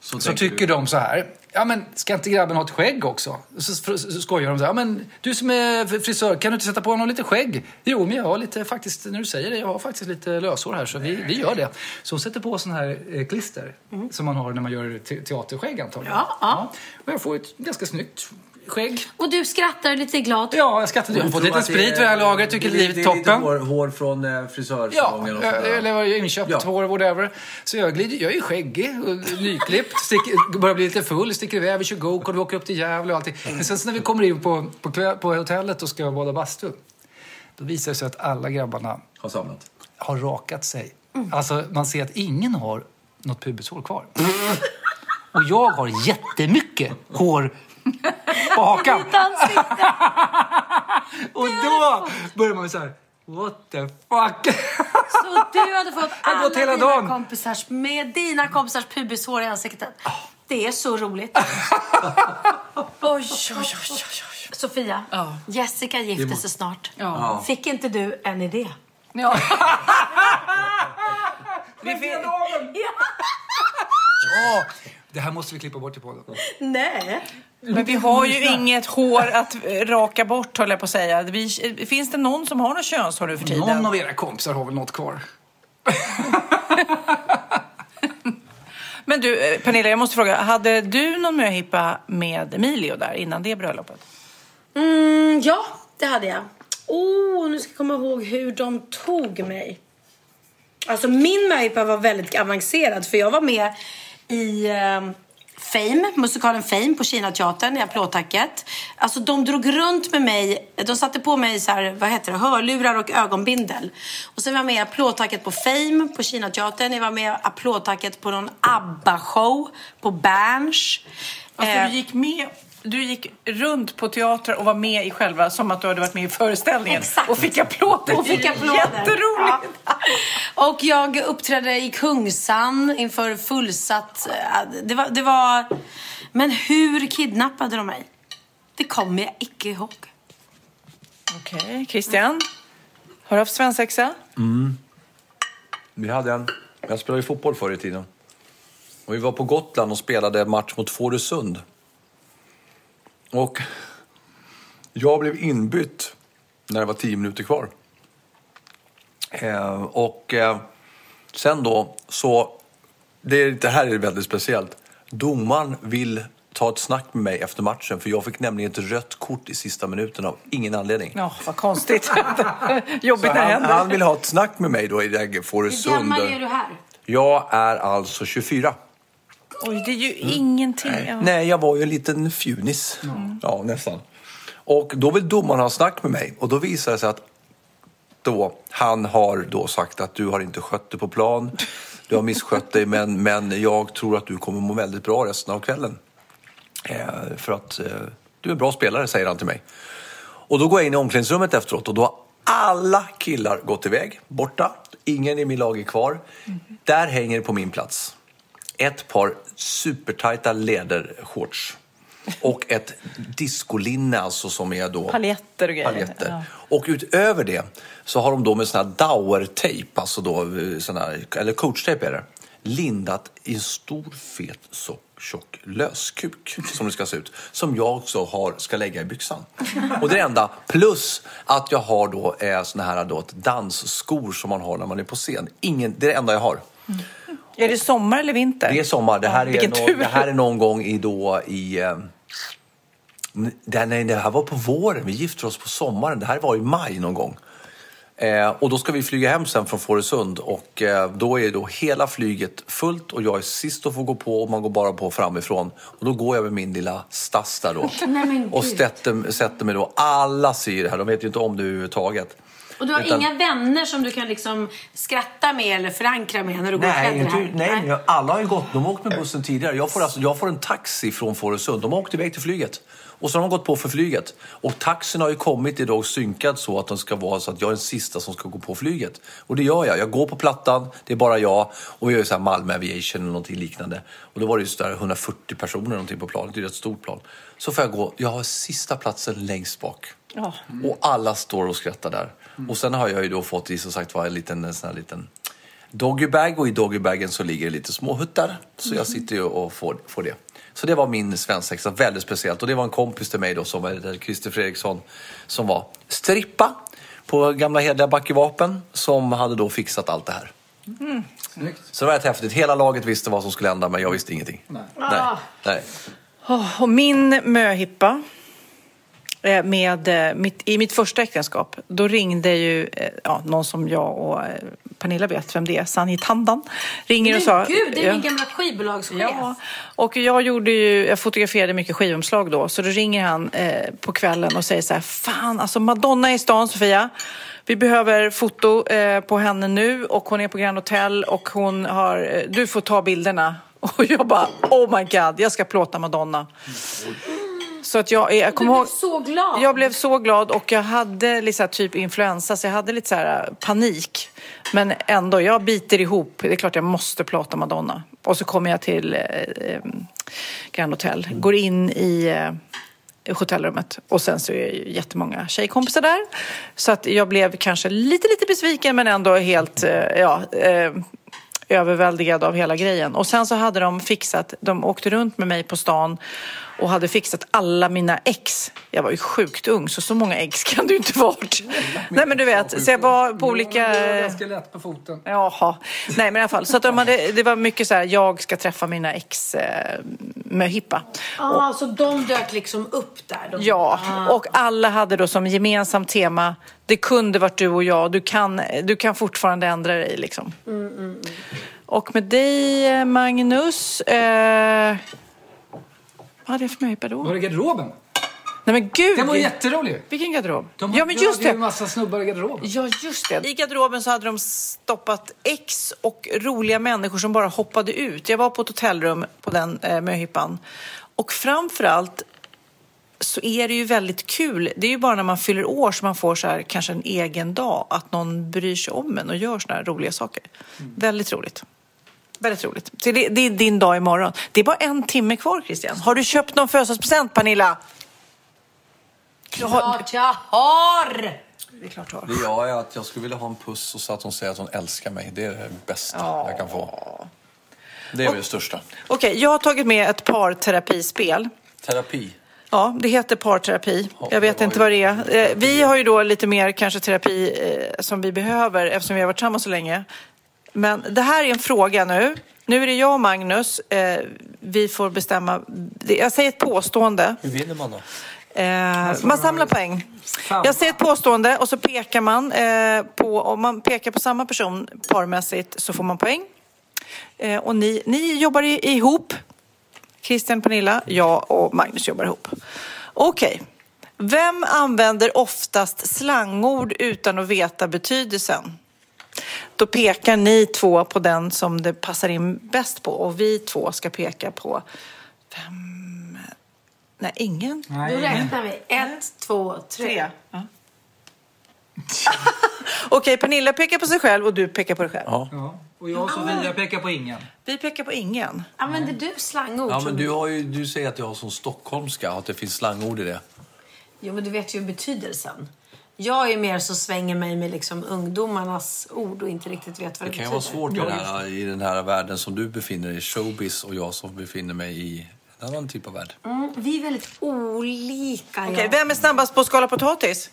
så, tänker tycker du- de så här. Ja, men ska inte grabben ha ett skägg också? Så, så, så skojar de så här. Ja, men du som är frisör, kan du inte sätta på honom lite skägg? Jo, men jag har lite faktiskt, när du säger det, jag har faktiskt lite löshår här så vi, vi gör det. Så hon sätter på sån här eh, klister som man har när man gör te teaterskägg antagligen. Ja, ja. Och jag får ett ganska snyggt skägg. Och du skrattar lite glad. Ja, jag skattade. Jag har fått lite sprit vid det här laget, tycker det, livet är Det är lite toppen. hår, hår från eh, frisörsalongen och Ja, sådär. eller var inköpt Ja. hår, whatever. Så jag, glider, jag är skäggig och nyklippt, sticker, börjar bli lite full, sticker iväg, vi kör go-kart, vi åker upp till Gävle och allting. Men sen så när vi kommer in på, på, på hotellet och ska bada bastu, då visar det sig att alla grabbarna Har samlat. har rakat sig. Alltså, man ser att ingen har något pubeshår kvar. Och jag har jättemycket hår på hakan. Och då börjar man så här, what the fuck? Så du hade fått alla hela dina dagen. kompisars, med dina kompisars pubishår i ansiktet. Det är så roligt. oj, oj, oj, oj, oj. Sofia, Jessica gifter sig snart. Ja. Fick inte du en idé? Ja. Vi fick, Ja, det här måste vi klippa bort i podden. Nej. men vi har ju inget hår att eh, raka bort, håller jag på att säga. Vi, finns det någon som har något könshår nu för tiden? Någon av era kompisar har väl något kvar? Men du, eh, Pernilla, jag måste fråga. Hade du någon möhippa med Emilio där innan det bröllopet? Mm, ja, det hade jag. Oh, nu ska jag komma ihåg hur de tog mig. Alltså min möhippa var väldigt avancerad för jag var med i eh, Fame, musikalen Fame på Kinateatern i applådtacket. Alltså de drog runt med mig, de satte på mig så här, vad heter det, hörlurar och ögonbindel. Och sen var jag med i applådtacket på Fame på Kinateatern. Jag var med i applådtacket på någon ABBA-show på Berns. Alltså, Eh, du gick med du gick runt på teatrar och var med i själva, som att du hade varit med i föreställningen. Exakt. Och fick applåder. Och fick applåder. Jätteroligt. Ja. Och jag uppträdde i Kungsan inför fullsatt... eh, Det var, det var... Men hur kidnappade de mig? Det kommer jag icke ihåg. Okej, Christian. Har du haft svensexa? Vi hade en... Jag spelade ju fotboll förr i tiden. Och vi var på Gotland och spelade match mot Fårösund. Och jag blev inbytt när det var tio minuter kvar. Eh, och eh, sen då så... Det, det här är väldigt speciellt. Domaren vill ta ett snack med mig efter matchen för jag fick nämligen ett rött kort i sista minuten av ingen anledning. Ja, vad konstigt. Jobbigt när det han, händer. han vill ha ett snack med mig då i det här Fårösund. du här? Jag är alltså 24. Oj, det är ju ingenting. Ja. Nej, jag var ju en liten fjunis. Ja, nästan. Och då vill domaren ha snack med mig och då visar det sig att då, han har då sagt att du har inte skött dig på plan, du har misskött dig men, men jag tror att du kommer må väldigt bra resten av kvällen. Eh, för att eh, du är en bra spelare, säger han till mig. Och då går jag in i omklädningsrummet efteråt och då har alla killar gått iväg, borta. Ingen i min lag är kvar. Där hänger på min plats ett par supertajta lädershorts och ett discolinne alltså som är då Paljetter och grejer. paljetter. Ja. Och utöver det så har de då med sån här Dauer-tejp, alltså då, eh, sån här, eller coachtejp är det, lindat i en stor fet så tjock löskuk som det ska se ut. Som jag också har, ska lägga i byxan. Och det enda. Plus att jag har då eh, såna här då, ett dansskor som man har när man är på scen. Ingen, det är det enda jag har. Är det sommar eller vinter? Det är sommar. Det här, är, vilken nå- tur. det här är någon gång i då i... Eh, det, nej, det här var på våren. Vi gifte oss på sommaren. Det här var i maj någon gång. Eh, och då ska vi flyga hem sen från Fårösund och eh, då är då hela flyget fullt och jag är sist att få gå på och man går bara på framifrån. Och då går jag med min lilla stass där då. Nej, och sätter, sätter mig då. Alla ser det här, de vet ju inte om det överhuvudtaget. Och du har Utan- inga vänner som du kan liksom skratta med eller förankra med när du går Nej, inte, här? nej, nej, alla har ju gått. De har åkt med bussen tidigare. Jag får, alltså, jag får en taxi från Fårösund. De har åkt iväg till flyget. Och så har de gått på för flyget. Och taxin har ju kommit idag synkad så att de ska vara så att jag är den sista som ska gå på flyget. Och det gör jag. Jag går på plattan, det är bara jag. Och vi gör så här Malmö Aviation eller någonting liknande. Och då var det ju så där 140 personer någonting på planet. Det är ett stort plan. Så får jag gå. Jag har sista platsen längst bak. Ja. Och alla står och skrattar där. Och sen har jag ju då fått i som sagt var en liten, en sån här liten doggybag och i doggybagen så ligger det lite små huttar. Så jag sitter ju och får, får det. Så det var min svensexa, väldigt speciellt. Och det var en kompis till mig då som var Christer Fredriksson som var strippa på gamla hederliga Backevapen som hade då fixat allt det här. Snyggt. Så det var rätt häftigt. Hela laget visste vad som skulle hända men jag visste ingenting. Nej. Nej. Nej. Oh, och min möhippa med, eh, mitt, i mitt första äktenskap, då ringde ju eh, ja, någon som jag och eh, Pernilla vet vem det är, Sanni Tandan, ringer och sa... Men gud, det är Ja. min gamla skivbolagschef. Ja, och jag gjorde ju, jag fotograferade mycket skivomslag då, så då ringer han eh, på kvällen och säger så här, fan alltså Madonna är i stan Sofia, vi behöver foto eh, på henne nu och hon är på Grand Hotel och hon har, eh, du får ta bilderna. Och jag bara, oh my god, jag ska plåta Madonna. Så att jag, jag Du kommer blev ihåg, så glad. jag blev så glad och jag hade här typ influensa så jag hade lite så här äh, panik. Men ändå, jag biter ihop. Det är klart jag måste plåta Madonna. Och så kommer jag till eh, Grand Hotel, går in i eh, hotellrummet och sen så är ju jättemånga tjejkompisar där. Så att jag blev kanske lite, lite besviken men ändå helt, eh, ja, eh, överväldigad av hela grejen. Och sen så hade de fixat, de åkte runt med mig på stan och hade fixat alla mina ex. Jag var ju sjukt ung så så många ex kan ju inte varit. Nej men du vet, så jag var på olika... Det är ganska lätt på foten. Jaha. Nej men i alla fall. Så att de hade, det var mycket så här, jag ska träffa mina ex eh, med hippa. Ah, så de dök liksom upp där? De... Ja, Ah. och alla hade då som gemensamt tema, det kunde varit du och jag, du kan, du kan fortfarande ändra dig liksom. Mm, Och med dig Magnus, eh, Vad hade jag för möhippa då? Var det garderoben? Nej men gud! Den var jätterolig. Vilken garderob? De ja men just hade ju det. en massa snubbar i garderoben. Ja, just det. I garderoben så hade de stoppat ex och roliga människor som bara hoppade ut. Jag var på ett hotellrum på den eh, möhippan. Och framförallt så är det ju väldigt kul. Det är ju bara när man fyller år som man får så här, kanske en egen dag. Att någon bryr sig om en och gör såna här roliga saker. Väldigt roligt. Väldigt roligt. Så det, det är din dag imorgon. Det är bara en timme kvar, Christian. Har du köpt någon födelsedagspresent, Pernilla? Klart jag har! Det är klart du har. Det jag är att jag skulle vilja ha en puss och så att hon säger att hon älskar mig. Det är det bästa jag kan få. Det är väl det största. Okej, jag har tagit med ett parterapispel. Terapi. Ja, det heter parterapi. Jag vet inte vad det är. Eh, Vi har ju då lite mer kanske terapi eh, som vi behöver eftersom vi har varit tillsammans så länge. Men det här är en fråga nu. Nu är det jag och Magnus. Eh, Vi får bestämma. Jag säger ett påstående. Hur vinner man då? Eh, man samlar poäng. Jag säger ett påstående och så pekar man eh, på, om man pekar på samma person parmässigt så får man poäng. Eh, och ni, ni jobbar ihop. Christian, Pernilla, jag och Magnus jobbar ihop. Okej. Vem använder oftast slangord utan att veta betydelsen? Då pekar ni två på den som det passar in bäst på och vi två ska peka på vem... Nej, ingen. Då räknar vi. Ett, två, tre. Tre. Ja. Okej, Pernilla pekar på sig själv och du pekar på dig själv. Ja. Och jag och Sofia pekar på ingen. Vi pekar på ingen. Använder du slangord? Ja, men du, har ju, du säger att jag har som stockholmska, att det finns slangord i det. Jo, men du vet ju betydelsen. Jag är mer så svänger mig med liksom ungdomarnas ord och inte riktigt vet vad Det det, kan betyder. vara svårt i den, här, i den här världen som du befinner dig i, showbiz, och jag som befinner mig i en annan typ av värld. Mm, vi är väldigt olika. Okej, ja. vem är snabbast på att skala potatis?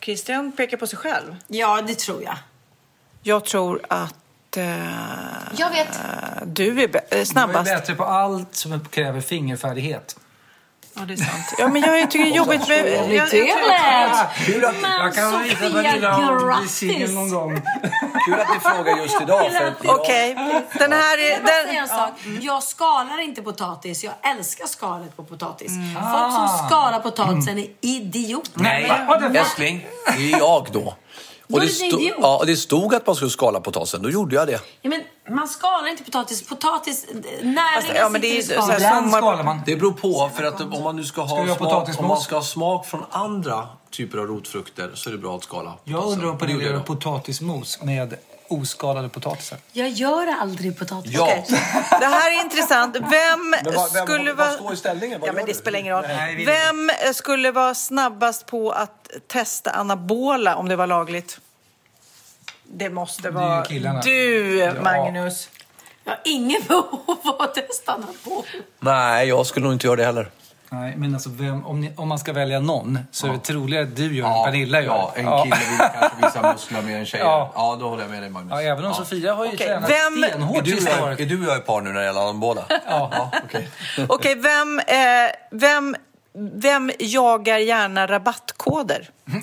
Christian pekar på sig själv. Ja, det tror jag. Jag tror att eh, Jag vet. du är bä- eh, Jag är snabbast. bättre på allt som kräver fingerfärdighet. Ja, det är sant. Ja, men jag tycker det är jobbigt med... Jag, jag, Det jag, lät! Men Jag kan visa Sofia, Pernilla om bli grattis! singel någon gång. Kul att ni frågar just idag. För att jag, Okej, den här är... Den, sak. Jag skalar inte potatis. Jag älskar skalet på potatis. Mm. Folk Ah. som skalar potatisen är idioter. Nej, älskling. Det är jag då. Och det, du stod, ja, och det stod att man skulle skala potatisen. Då gjorde jag det. Ja, men man skalar inte potatis. Potatis, näringen ja, men det är sitter i skalet. Sommar- skalar man. Det beror på. För att om man nu ska Ska ha, ha smak, om man ska ha smak från andra typer av rotfrukter så är det bra att skala Jag undrar om gjorde gör potatismos med oskalade potatisar. Jag gör aldrig potatis. Ja. det här är intressant. Vem vad, vem, skulle vad vara... står i ställningen? Vad Ja, men det du? spelar ingen roll. Nej, Vem eh, skulle vara snabbast på att testa anabola om det var lagligt? Det måste vara killarna. du, Magnus. Jag har ingen behov av att testa på. Nej, jag skulle nog inte göra det heller. Nej, men alltså vem, om, ni, om man ska välja någon så är det troligare att du gör än Pernilla gör. Ja, en kille vill kanske visa muskler mer än tjejer. Ja. Ja, då håller jag med dig Magnus. Ja, även om Ja. Sofia har ju Okej, tränat vem- Är stenhårt du, sista året. är du och jag är par nu när det gäller anabola? Ja. okej. Okej, vem, eh, vem, vem jagar gärna rabattkoder?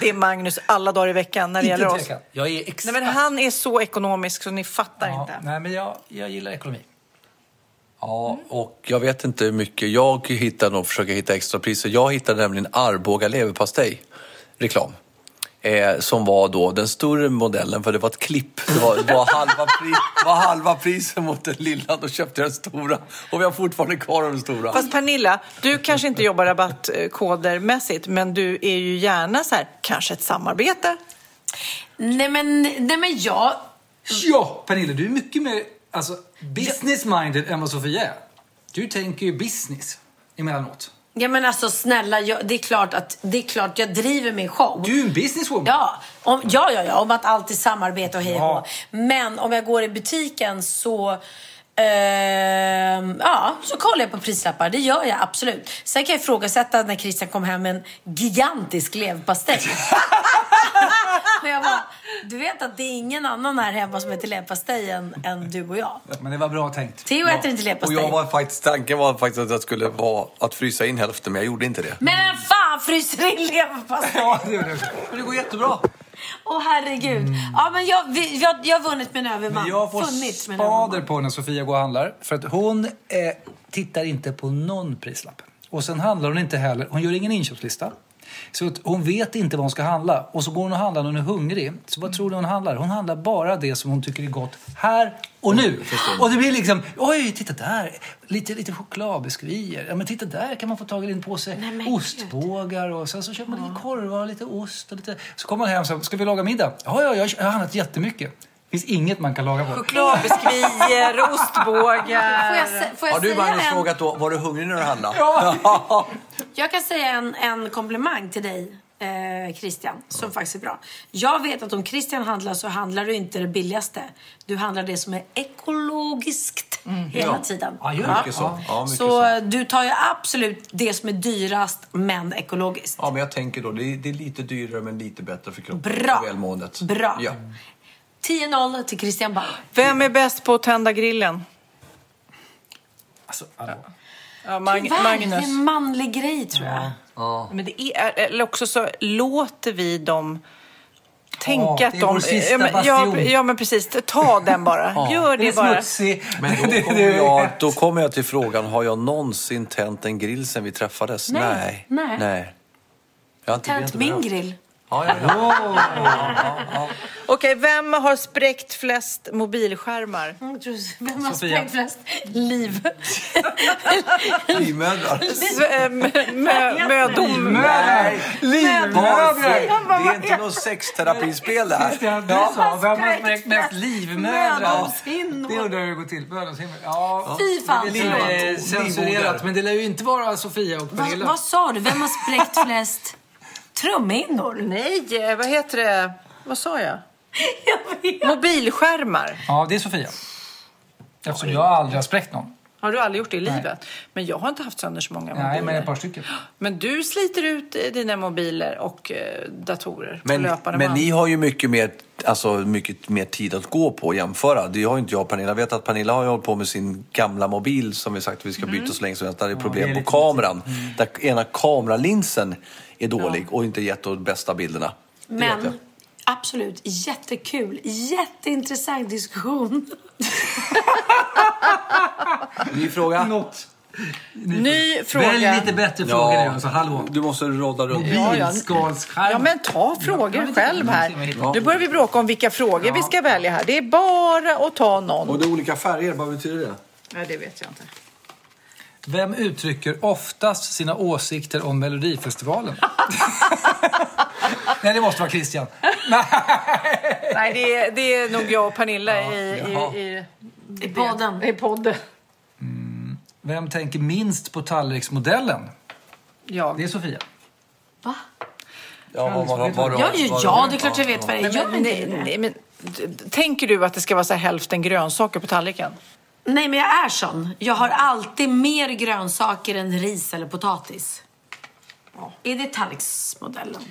Det är Magnus alla dagar i veckan när det gäller Inte oss. tvekan. Jag är Nej, men han är så ekonomisk så ni fattar ja, inte. nej, men jag, jag gillar ekonomi. Ja, och jag vet inte hur mycket. Jag hittar nog, försöker hitta extrapriser. Jag hittade nämligen Arboga leverpastej, reklam. Eh, som var då den större modellen, för det var ett klipp. Det var, det var, halva, pri, var halva priset mot den lilla. Då köpte jag den stora. Och vi har fortfarande kvar den stora. Fast Pernilla, du kanske inte jobbar rabattkodermässigt men du är ju gärna så här, kanske ett samarbete. Nej men, nej men jag... Ja, Pernilla, du är mycket mer alltså, business-minded än vad Sofia är. Du tänker ju business emellanåt. Ja men alltså snälla, jag, det, är klart att, det är klart jag driver min show. Du är en businesswoman. Ja, om, ja, ja, ja, om att alltid samarbeta och hej och Ja. Men om jag går i butiken så... ehm, ja, så kollar jag på prislappar. Det gör jag absolut. Sen kan jag ifrågasätta när Christian kom hem med en gigantisk leverpastej. Men jag bara, du vet att det är ingen annan här hemma som äter leverpastej än, än du och jag. Men det var bra tänkt. Theo äter inte Och leverpastej. jag var faktiskt, tanken var faktiskt att jag skulle vara att frysa in hälften, men jag gjorde inte det. Men vem fan fryser in leverpastej? Ja, det gjorde jag. Men det går jättebra. Åh herregud. Ja men jag, jag, jag har vunnit en överman. Men jag får överman. spader på när Sofia går och handlar. För att hon eh, tittar inte på någon prislapp. Och sen handlar hon inte heller, hon gör ingen inköpslista. Så att hon vet inte vad hon ska handla. Och så går hon och handlar när hon är hungrig. Så vad tror du hon handlar? Hon handlar bara det som hon tycker är gott här och nu. Och det blir liksom, oj, titta där. Lite, lite chokladbiskvier. Ja, men titta där kan man få tag i en påse Nej, ostbågar. Och sen så köper man lite korvar och lite ost. Och lite... Så kommer man hem och säger, ska vi laga middag? Ja, ja, jag har handlat jättemycket. Det finns inget man kan laga på. Chokladbiskvier, ostbågar. Får jag, får jag Har du Magnus en, frågat då, var du hungrig när du handlade? Jag kan säga en, en komplimang till dig, eh, Christian, som faktiskt är bra. Jag vet att om Christian handlar så handlar du inte det billigaste. Du handlar det som är ekologiskt hela tiden. Ja, gör det. Mycket så. Ja, mycket Så så. eh, du tar ju absolut det som är dyrast, men ekologiskt. Ja, men jag tänker då, det är, det är lite dyrare men lite bättre för kroppen Bra. och välmåendet. Bra. Ja. 10-0 till Christian Bauer. Vem är bäst på att tända grillen? Alltså, hallå. Ja, Mag- Tyvärr, det är Magnus. en manlig grej tror jag. Men det är, eller också så låter vi dem tänka Ja, att det är de... vår sista ja, men, ja, ja, men precis. Ta den bara. Gör Det det är bara. smutsig. Men då Det- kommer, det- jag, då kommer jag till frågan, har jag någonsin tänt en grill sen vi träffades? Nej. Nej. Nej. Jag har inte, Tänt min behövt. grill. Ja, ja, ja. Okej, vem har spräckt flest mobilskärmar? Tror- Vem har Sofia. sprängt flest liv? Livmödrar. S- äh, mö- mö- Mödom... Nej, Livmödrar! Det är inte något sexterapispel det här. Ja, du sa, vem har spräckt mest livmödrar? Det undrar jag hur det går till. Mödomshinnor. Ja, Fy fan. det är censurerat, men det lär ju inte vara Sofia och Pernilla. vad sa du? Vem har spräckt flest trumhinnor? Nej, vad heter det? Vad sa jag? Jag vet. Mobilskärmar. Ja, det är Sofia. Eftersom jag aldrig har spräckt någon. Har du aldrig gjort det i livet? Men jag har inte haft sönder så många mobiler. Nej, men ett par stycken. Men du sliter ut eh, dina mobiler och eh, datorer på Men, löpande men band. ni har ju mycket mer, alltså, mycket mer tid att gå på och jämföra. Det har ju inte jag och Pernilla. Jag vet att Pernilla har ju hållit på med sin gamla mobil som vi sagt att vi ska byta så länge som helst. Där det är problem det är på kameran. Där ena kameralinsen är dålig och inte gett de bästa bilderna. Det. Men absolut, jättekul. Jätteintressant diskussion. Ny fråga? Något. Ny fråga. Välj lite bättre frågor nu. Alltså, hallå. Du måste rodda runt. Ja, ja. Ja, men ta frågor Ja, själv här. Ja. Nu börjar vi bråka om vilka frågor vi ska välja här. Det är bara att ta någon. Och det är olika färger, vad betyder det? Nej, det vet jag inte. Vem uttrycker oftast sina åsikter om Melodifestivalen? Nej, det måste vara Christian. Nej, det är, det är nog jag och Pernilla i, i, i, I podden. i podden. Vem tänker minst på tallriksmodellen? Jag. Det är Sofia. Va? Ja, vad, vad, vad, vad, Ja, ja, ja, det är klart jag vet vad det är. Men, inte nej, men, tänker du att det ska vara så här hälften grönsaker på tallriken? Nej, men jag är sån. Jag har alltid mer grönsaker än ris eller potatis. Är det tallriksmodellen?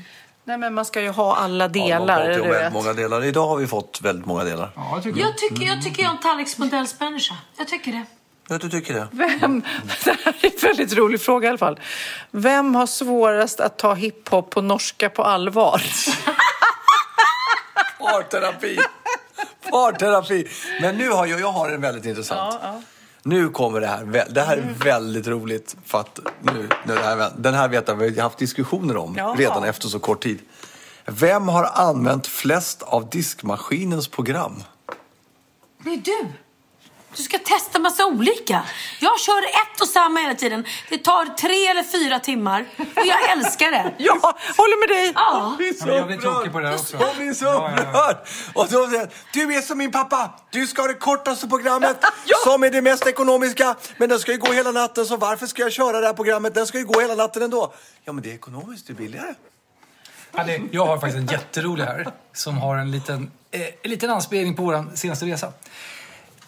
Nej, men man ska ju ha alla Ja, de delar. om väldigt vet. många delar. Idag har vi fått väldigt många delar. Ja, jag tycker jag. Jag tycker jag, tycker jag är en tallriksmodellsmänniska. Jag tycker det. Ja, du tycker det? Vem, det här är en väldigt rolig fråga i alla fall. Vem har svårast att ta hiphop på norska på allvar? Parterapi! Parterapi! Men nu har jag, jag har en väldigt intressant. Nu kommer det här. Det här är väldigt roligt. För att nu, nu det här, den här vet jag vi har haft diskussioner om Ja. redan efter så kort tid. Vem har använt flest av diskmaskinens program? Det är du. Du ska testa massa olika. Jag kör ett och samma hela tiden. Det tar tre eller fyra timmar. Och jag älskar det. ja, håller med dig. Ja. Ja, jag blir tråkig på det också. Jag blir så Ja, ja, ja. upprörd! Och då säger jag, du är som min pappa. Du ska ha det kortaste programmet som är det mest ekonomiska. Men den ska ju gå hela natten, så varför ska jag köra det här programmet? Den ska ju gå hela natten ändå. Ja, men det är ekonomiskt, det är billigare. Hade- Jag har faktiskt en jätterolig här som har en liten, eh, en liten anspelning på vår senaste resa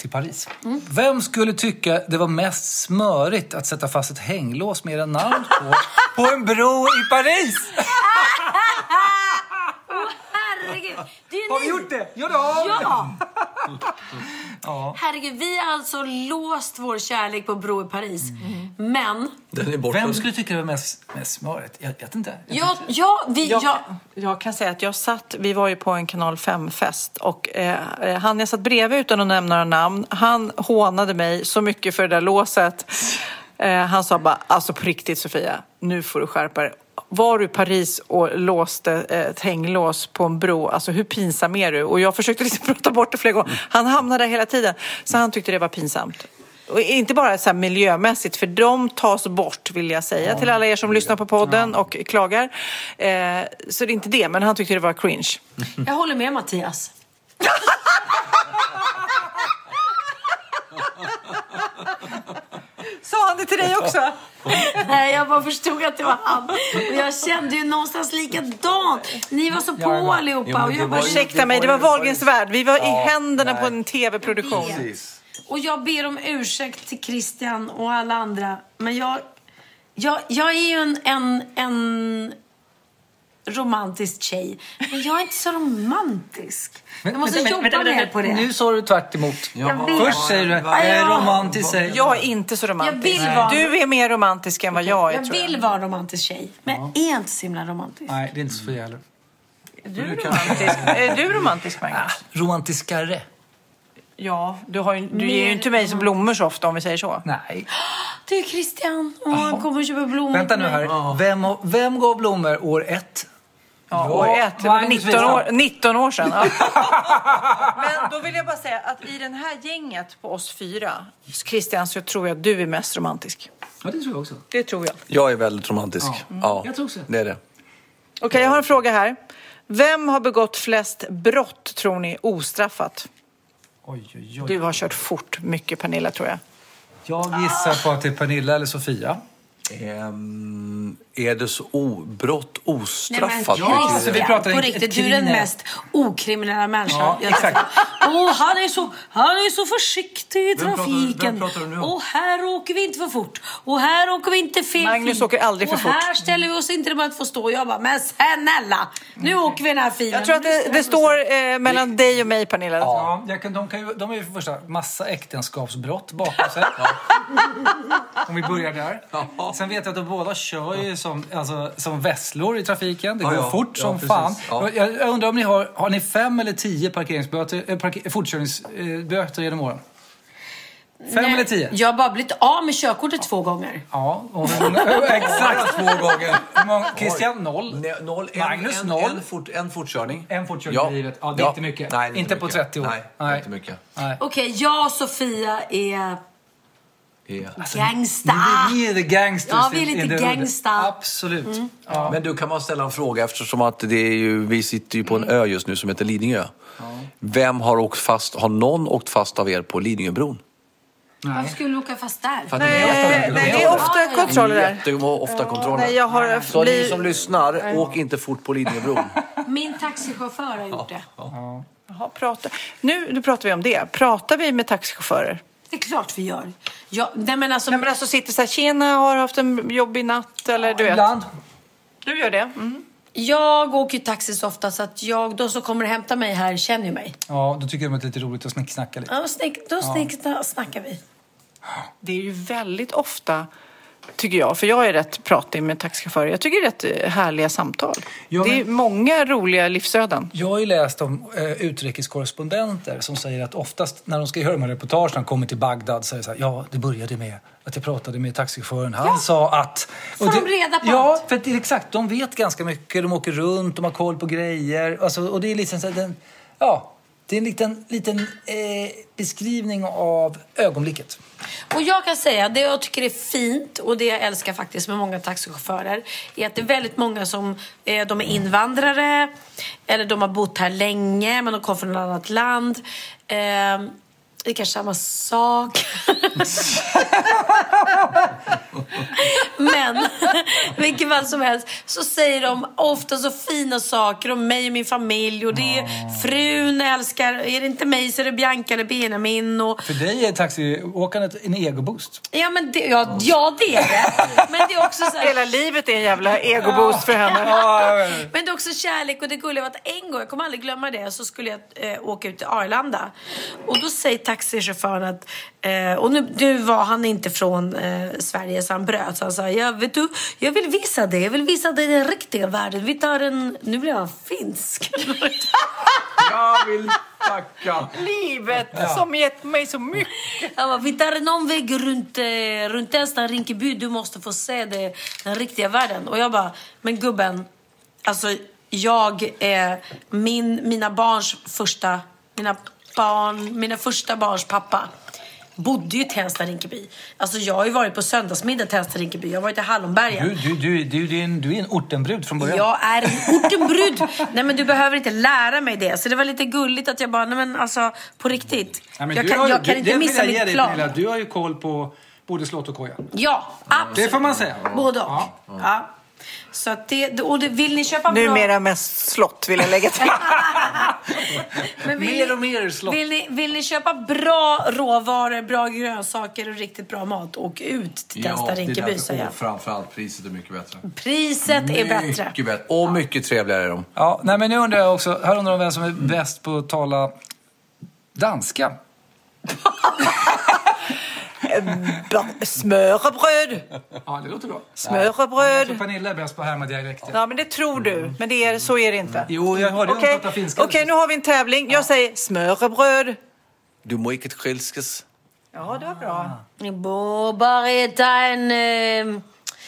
till Paris. Vem skulle tycka det var mest smörigt att sätta fast ett hänglås med era namn på, på en bro i Paris? Herregud. Det är Har vi gjort det? Ja, det har vi! Ja. Herregud, vi har alltså låst vår kärlek på bro i Paris. Men, Den är borta. Vem skulle tycka det var mest, mest smörigt? Jag vet inte. Jag ja, ja, vi, Jag, ja, jag kan säga att jag satt, vi var ju på en kanal 5-fest och eh, eh, han jag satt bredvid utan att nämna några namn, han hånade mig så mycket för det där låset. Eh, han sa bara, alltså på riktigt Sofia, nu får du skärpa dig. Var du i Paris och låste eh, ett hänglås på en bro, alltså hur pinsam är du? Och jag försökte liksom prata bort det flera gånger. Han hamnade där hela tiden, så han tyckte det var pinsamt. Och inte bara så här miljömässigt, för de tas bort vill jag säga till alla er som lyssnar på podden och klagar. Eh, så det är inte det, men han tyckte det var cringe. jag håller med Mattias. Sa han det till dig också? Nej, jag bara förstod att det var han. Och jag kände ju någonstans likadant. Ni var så på allihopa. Jo, och jag var bara, Ursäkta mig, det var Wahlgrens värld. Vi var i händerna på nej. en tv-produktion. Och jag ber om ursäkt till Christian och alla andra. Men jag, jag, jag är ju en, en, en romantisk tjej. Men jag är inte så romantisk. jag måste jobba mer på det. Nu sa du tvärt emot. Jag vet. Först säger du Ja, jag är ja. romantisk. säger- Jag är inte så romantisk. Jag vill vara- Du är mer romantisk än vad jag är, Jag tror jag. vill vara en romantisk tjej. Men jag är inte så himla romantisk. Nej, det är inte Sofia heller. Är du romantisk, är du romantisk Magnus? Romantiskare? Ja, du, har ju, du ger ju inte mig som blommor så ofta om vi säger så. Nej. Det är Christian. Och han kommer och köper blommor Vänta nu här. Vem, vem gav blommor år ett? Ja, år ett. Det var Magnus 19 år, Wiesam. 19 år sedan. Ja. Men då vill jag bara säga att i den här gänget på oss fyra, Christian, så tror jag att du är mest romantisk. Ja, det tror jag också. Det tror jag. Jag är väldigt romantisk. Ja, Jag tror också. det är det. Okej, jag har en fråga här. Vem har begått flest brott, tror ni, ostraffat? Oj, oj, oj. Du har kört fort mycket, Pernilla, tror jag. Jag gissar på att det är Pernilla eller Sofia. Ehm, är det så o, brott Nej, men ostraffat? Ja, alltså, vi pratar på riktigt, du är den mest okriminella människan Ja, jag exakt. Åh, han är så, han är så försiktig i Vem pratar trafiken. vem pratar nu om? Och här åker vi inte för fort. Och här åker vi inte fel Magnus åker aldrig för och fort. här ställer vi oss inte där man får stå. Och jag bara, men snälla, nu åker vi den här filen. Jag tror att det, det står eh, mellan dig och mig, Pernilla. Ja, jag kan, de, kan ju, de har ju för det första massa äktenskapsbrott bakom sig. Om vi börjar där. Sen vet jag att de båda kör ju som, alltså, som vesslor i trafiken. Det Ja, går ja. fort Ja, som precis. fan. Ja. Jag, jag undrar om ni har, har ni fem eller tio parkeringsböter, äh, parker, fortkörningsböter genom åren? Fem Nej, eller tio? Jag har bara blivit av med körkortet två gånger. Ja, och exakt två gånger. Christian noll. Ne- noll, en, Magnus, en, noll. En, fort, en fortkörning. En fortkörning i livet. Ja, det är inte mycket. Nej, Inte på mycket. 30 år. Nej, Nej. inte mycket. Nej. Okej, jag och Sofia är Ja. gangsta. Ni är the gangsters. Ja, vi är lite hood. gangsta. Absolut. Ja. Men du, kan man ställa en fråga eftersom att det är ju, vi sitter ju på en ö just nu som heter Lidingö. Vem har åkt fast, har någon åkt fast av er på Lidingöbron? Varför skulle vi åka fast där? För att det är Nej, nej, det är ofta kontroller där. Jätteofta kontroller. Nej, jag har Så ni som lyssnar, åk inte fort på Lidingöbron. Min taxichaufför har gjort det. Jaha, prata. Nu, nu pratar vi om det. Pratar vi med taxichaufförer? Det är klart vi gör. Jag, nej men alltså, Nej, men alltså sitter så här, tjena, har haft en jobbig natt eller du vet. Ibland. Du gör det? Mm. Jag åker ju taxi så ofta så att jag, de som kommer och hämtar mig här känner ju mig. Ja, då tycker de att det är lite roligt att snicksnacka lite. Ja, snick, då snick, snackar vi. Det är ju väldigt ofta, tycker jag, för jag är rätt pratig med taxichaufförer. Jag tycker det är rätt eh, härliga samtal. Ja, Det är men- många roliga livsöden. Jag har ju läst om eh, utrikeskorrespondenter som säger att oftast när de ska göra de här reportagen kommer till Bagdad så det så här, ja, det började med att jag pratade med taxichauffören. Han sa att... Och de reda på Ja, för det exakt. De vet ganska mycket. De åker runt, de har koll på grejer. Alltså, och det är liksom så här, den, ja, det är en liten, liten eh, beskrivning av ögonblicket. Och jag kan säga, det jag tycker är fint och det jag älskar faktiskt med många taxichaufförer är att det är väldigt många som eh, de är invandrare eller de har bott här länge men de kommer från ett annat land. Eh, det är kanske samma sak. Men vilket fall som helst så säger de ofta så fina saker om mig och min familj och det är frun älskar, är det inte mig så är det Bianca eller Benjamin och För dig är taxiåkandet en egoboost. Ja, men det, ja, ja, det är det. Men det är också så här, Hela livet är en jävla egoboost för henne. men det är också kärlek och det gulliga var att en gång, jag kommer aldrig glömma det, så skulle jag eh, åka ut till Arlanda. Och då säger taxichauffören att, eh, och nu, nu var han inte från eh, Sverige så han bröt. Så han sa, ja, vet du, jag vill visa dig, jag vill visa dig den riktiga världen. Vi tar en, nu blir han finsk. Jag vill tacka. Livet som gett mig så mycket. Han bara, vi tar en omväg runt, eh, runt Tensta, Rinkeby. Du måste få se det, den riktiga världen. Och jag bara, men gubben, alltså jag är min, mina barns första, mina barn, mina första barns pappa bodde ju i Tensta, Rinkeby. Alltså jag har ju varit på söndagsmiddag i Tensta, Rinkeby. Jag har varit i Hallonbergen. Du, du, du, du, du, är en, du är en ortenbrud från början. Jag är en ortenbrud. nej men du behöver inte lära mig det. Så det var lite gulligt att jag bara, nej men alltså på riktigt. Ja, men jag, kan, har- jag kan inte missa mitt dig, plan. Pernilla. Du har ju koll på både slott och koja. Ja, absolut. Det får man säga. Både och. Ja. Så att det, och det, vill ni köpa bra... Numera mest slott vill jag lägga till. Men vill Mer ni- och mer slott. Vill ni, vill ni köpa bra råvaror, bra grönsaker och riktigt bra mat, åk ut till Tensta, Rinkeby säger jag. och framförallt priset är mycket bättre. Priset är bättre. Mycket bättre. Och mycket trevligare är de. Ja, nej, men nu undrar jag också, här undrar de vem som är bäst på att tala danska. Smörrebröd. Ja, det låter bra. Smörrebröd. Så Pernilla är bäst på att härma dialekter. Ja, men det tror du. Men det är, så är det inte. Jo, jag hörde hon prata finska. Okej, nu har vi en tävling. Jag säger smörrebröd. Du må inte skilskas. Ja, det var bra. Ni borde bara äta en eh,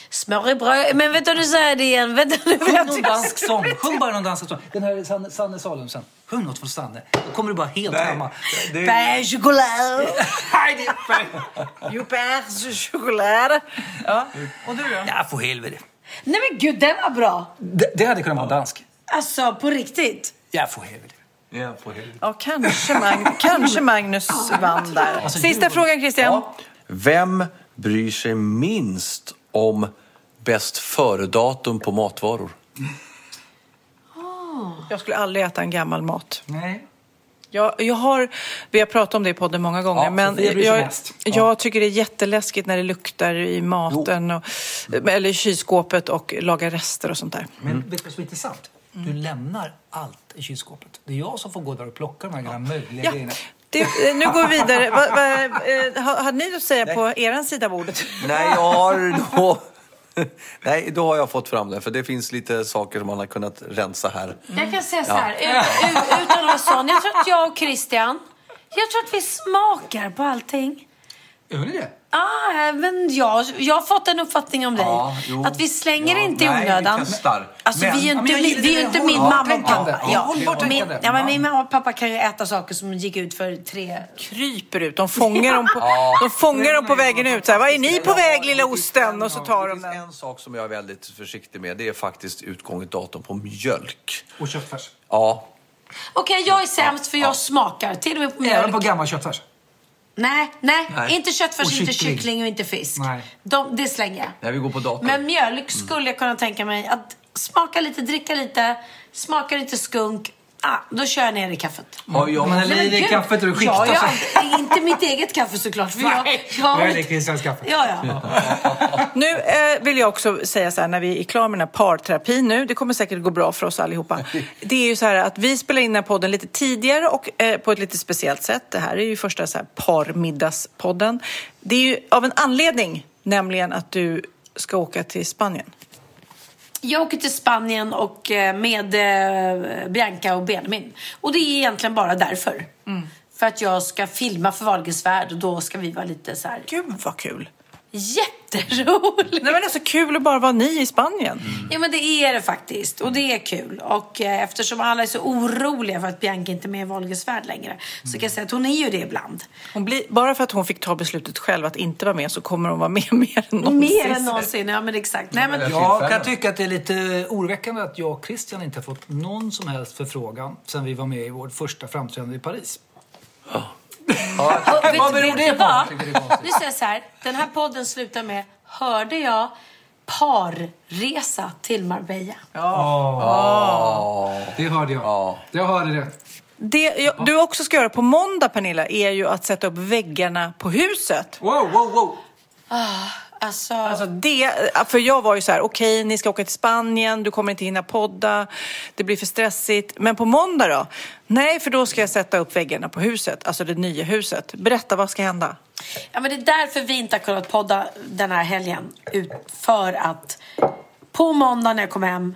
smörrebröd. Men vänta, du säger det igen. Vänta nu. Sjung någon dansk sång. Sjung bara någon dansk sång. Den här Sanne, Sanne Salumsen. Sjung något från Sanne. Då kommer du bara helt hemma. Pain choklad. Nej, det är. You choklad. Ja. Och du då? Ja, för helvete. Nej men gud, den var bra. Det, det hade kunnat vara dansk. Alltså, på riktigt. Ja, för helvete. Ja, helvete. Ja, kanske, Mag kanske Magnus vann där. Sista frågan, Christian. Vem bryr sig minst om bäst före-datum på matvaror? Jag skulle aldrig äta en gammal mat. Nej. Jag, jag har, vi har pratat om det i podden många gånger, Ja, men jag, mest. Ja. jag tycker det är jätteläskigt när det luktar i maten och, eller i kylskåpet och lagar rester och sånt där. Men vet du vad som är intressant? Du lämnar allt i kylskåpet. Det är jag som får gå där och plocka de här gamla mögliga Ja, grejerna. det, eh, nu går vi vidare. Va, va, eh, har, har ni något att säga på er sida av bordet? Nej, jag har då... Nej, då har jag fått fram det. För det finns lite saker som man har kunnat rensa här. Jag kan säga så här, ut, ut, utan att vara sån. Jag tror att jag och Christian, jag tror att vi smakar på allting. Gör ni det? Ah, men jag, jag har fått en uppfattning om dig. Ja, jo. att vi slänger Ja, inte i nej, vi onödan. testar. Alltså, Men- vi är ju inte, jag vi, vi är inte min mamma och pappa. Ja, Ja, min, ja, men min mamma och pappa kan ju äta saker som gick ut för tre... Kryper ut. De fångar dem på, de fångar dem på vägen ut. Så här, Vad är ni på väg, lilla osten? Och så tar de den. en sak som jag är väldigt försiktig med. Det är faktiskt utgånget datum på mjölk. Och köttfärs. Ja, Okej, jag är sämst för jag smakar. Till och med på mjölk. Även på gammal köttfärs. Nej, nej, Nej. inte köttfärs, Och inte kyckling. kyckling och inte fisk. Nej. De, det slänger jag. när vi går på datum. Men mjölk skulle jag kunna tänka mig att smaka lite, dricka lite, smaka lite skunk. Ah, då kör jag ner i kaffet. Har jag... Man häller i gud, kaffet och du skiktar ja, så. ja, Inte mitt eget kaffe såklart. För jag, jag, Jag är Christians kaffe. Ja, ja. Nu eh, vill jag också säga så här, när vi är klara med den här parterapin nu, det kommer säkert gå bra för oss allihopa. Det är ju så här att vi spelar in den här podden lite tidigare och eh, på ett lite speciellt sätt. Det här är ju första så här parmiddagspodden. Det är ju av en anledning, nämligen att du ska åka till Spanien. Jag åker till Spanien och eh, med eh, Bianca och Benjamin. Och det är egentligen bara därför. För att jag ska filma för Wahlgrens värld och då ska vi vara lite så här Gud vad kul! Jätteroligt. Nej men alltså kul att bara vara ni i Spanien. Ja men det är det faktiskt och det är kul. Och eh, eftersom alla är så oroliga för att Bianca inte är med i Wahlgrens värld längre så kan jag säga att hon är ju det ibland. Hon blir, bara för att hon fick ta beslutet själv att inte vara med så kommer hon vara med mer än någonsin. Mer än någonsin, ja men exakt. Nej, men, Jag kan tycka att det är lite oroväckande att jag och Christian inte har fått någon som helst förfrågan sen vi var med i vårt första framträdande i Paris. Och Vad beror det på? Nu säger jag så här, den här podden slutar med Hörde jag parresa till Marbella? Det hörde jag. Jag hörde det. Det jag, du också ska göra på måndag, Pernilla, är ju att sätta upp väggarna på huset. Wow, wow, wow. Alltså, Alltså det, för jag var ju så här, okej ni ska åka till Spanien, du kommer inte hinna podda, det blir för stressigt. Men på måndag då? Nej, för då ska jag sätta upp väggarna på huset, alltså det nya huset. Berätta, vad ska hända? Ja, men det är därför vi inte har kunnat podda den här helgen. Ut, för att på måndag när jag kom hem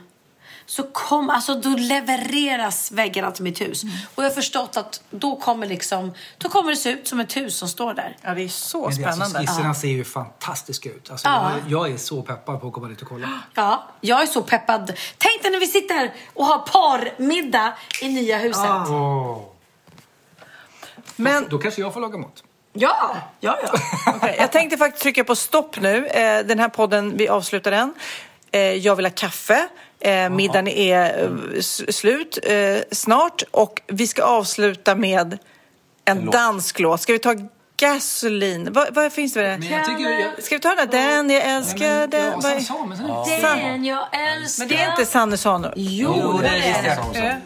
så kom, alltså då levereras väggarna till mitt hus. Och jag har förstått att då kommer liksom, då kommer det se ut som ett hus som står där. Ja, det är så Men det, alltså, spännande. skisserna ser ju fantastiska ut. Alltså, Ja. jag, jag är så peppad på att komma dit och kolla. Ja, jag är så peppad. Tänk dig när vi sitter och har parmiddag i nya huset. Åh. Men Då kanske jag får laga mat. Ja, ja, ja. Okej, jag tänkte faktiskt trycka på stopp nu. Eh, Den här podden, vi avslutar den. Eh, Jag vill ha kaffe. Eh, Middagen är eh, slut eh, snart och vi ska avsluta med en låt. dansk låt. Ska vi ta Gasoline? Vad, vad finns det? Men jag tycker... Jag, Ska vi ta den där? Den jag älskar den. ja, Sanne Samuelsson. Den jag älskar. Men det är inte Sanne Sano. Jo, det är det.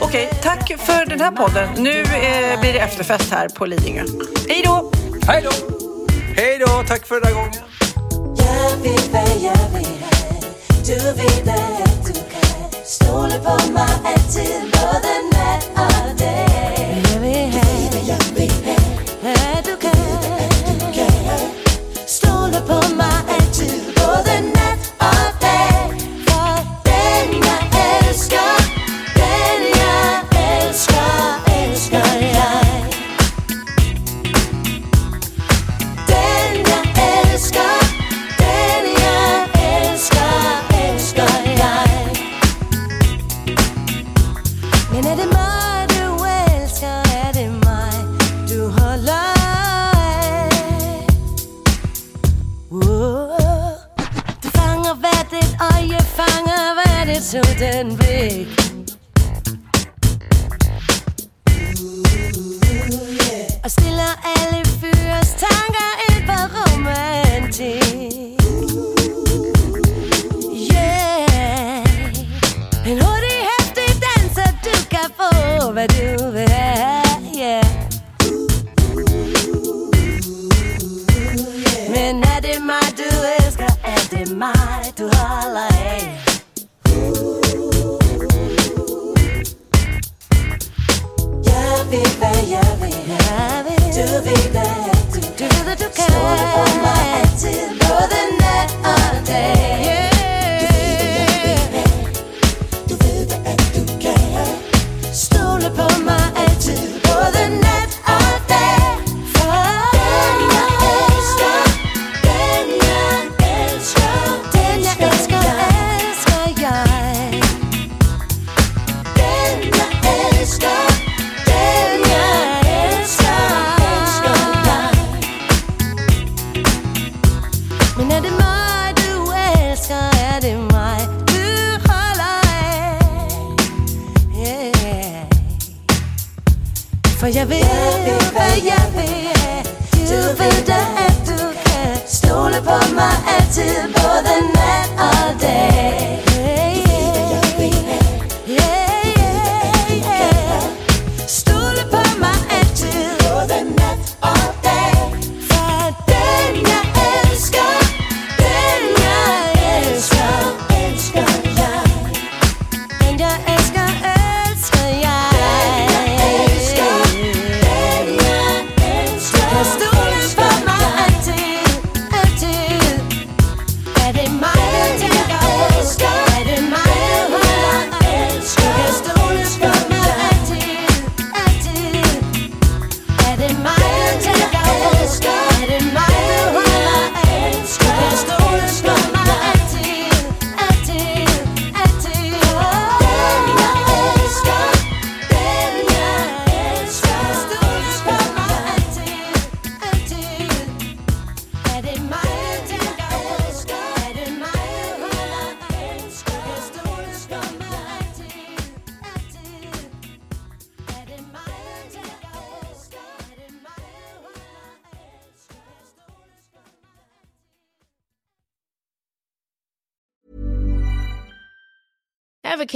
Okej, tack för den här podden. Nu eh, blir det efterfest här på Lidingö. Hej då! Hej då! Hej då, tack för den här gången. Men den Weg. sådan Og stiller alle fyres tanker ind på romantik Yeah. En hurtig, hæftig dans, så du kan få, hvad du vil have yeah. Men er det mig, du elsker, er det mig, du holder Jeg ved, hvad jeg vil Du ved, hvad du kan Du ved, hvad du kan Stole på mig För jag vet, för jag vet. Du ved da, du kan. Stole på mig alltid både natt och dag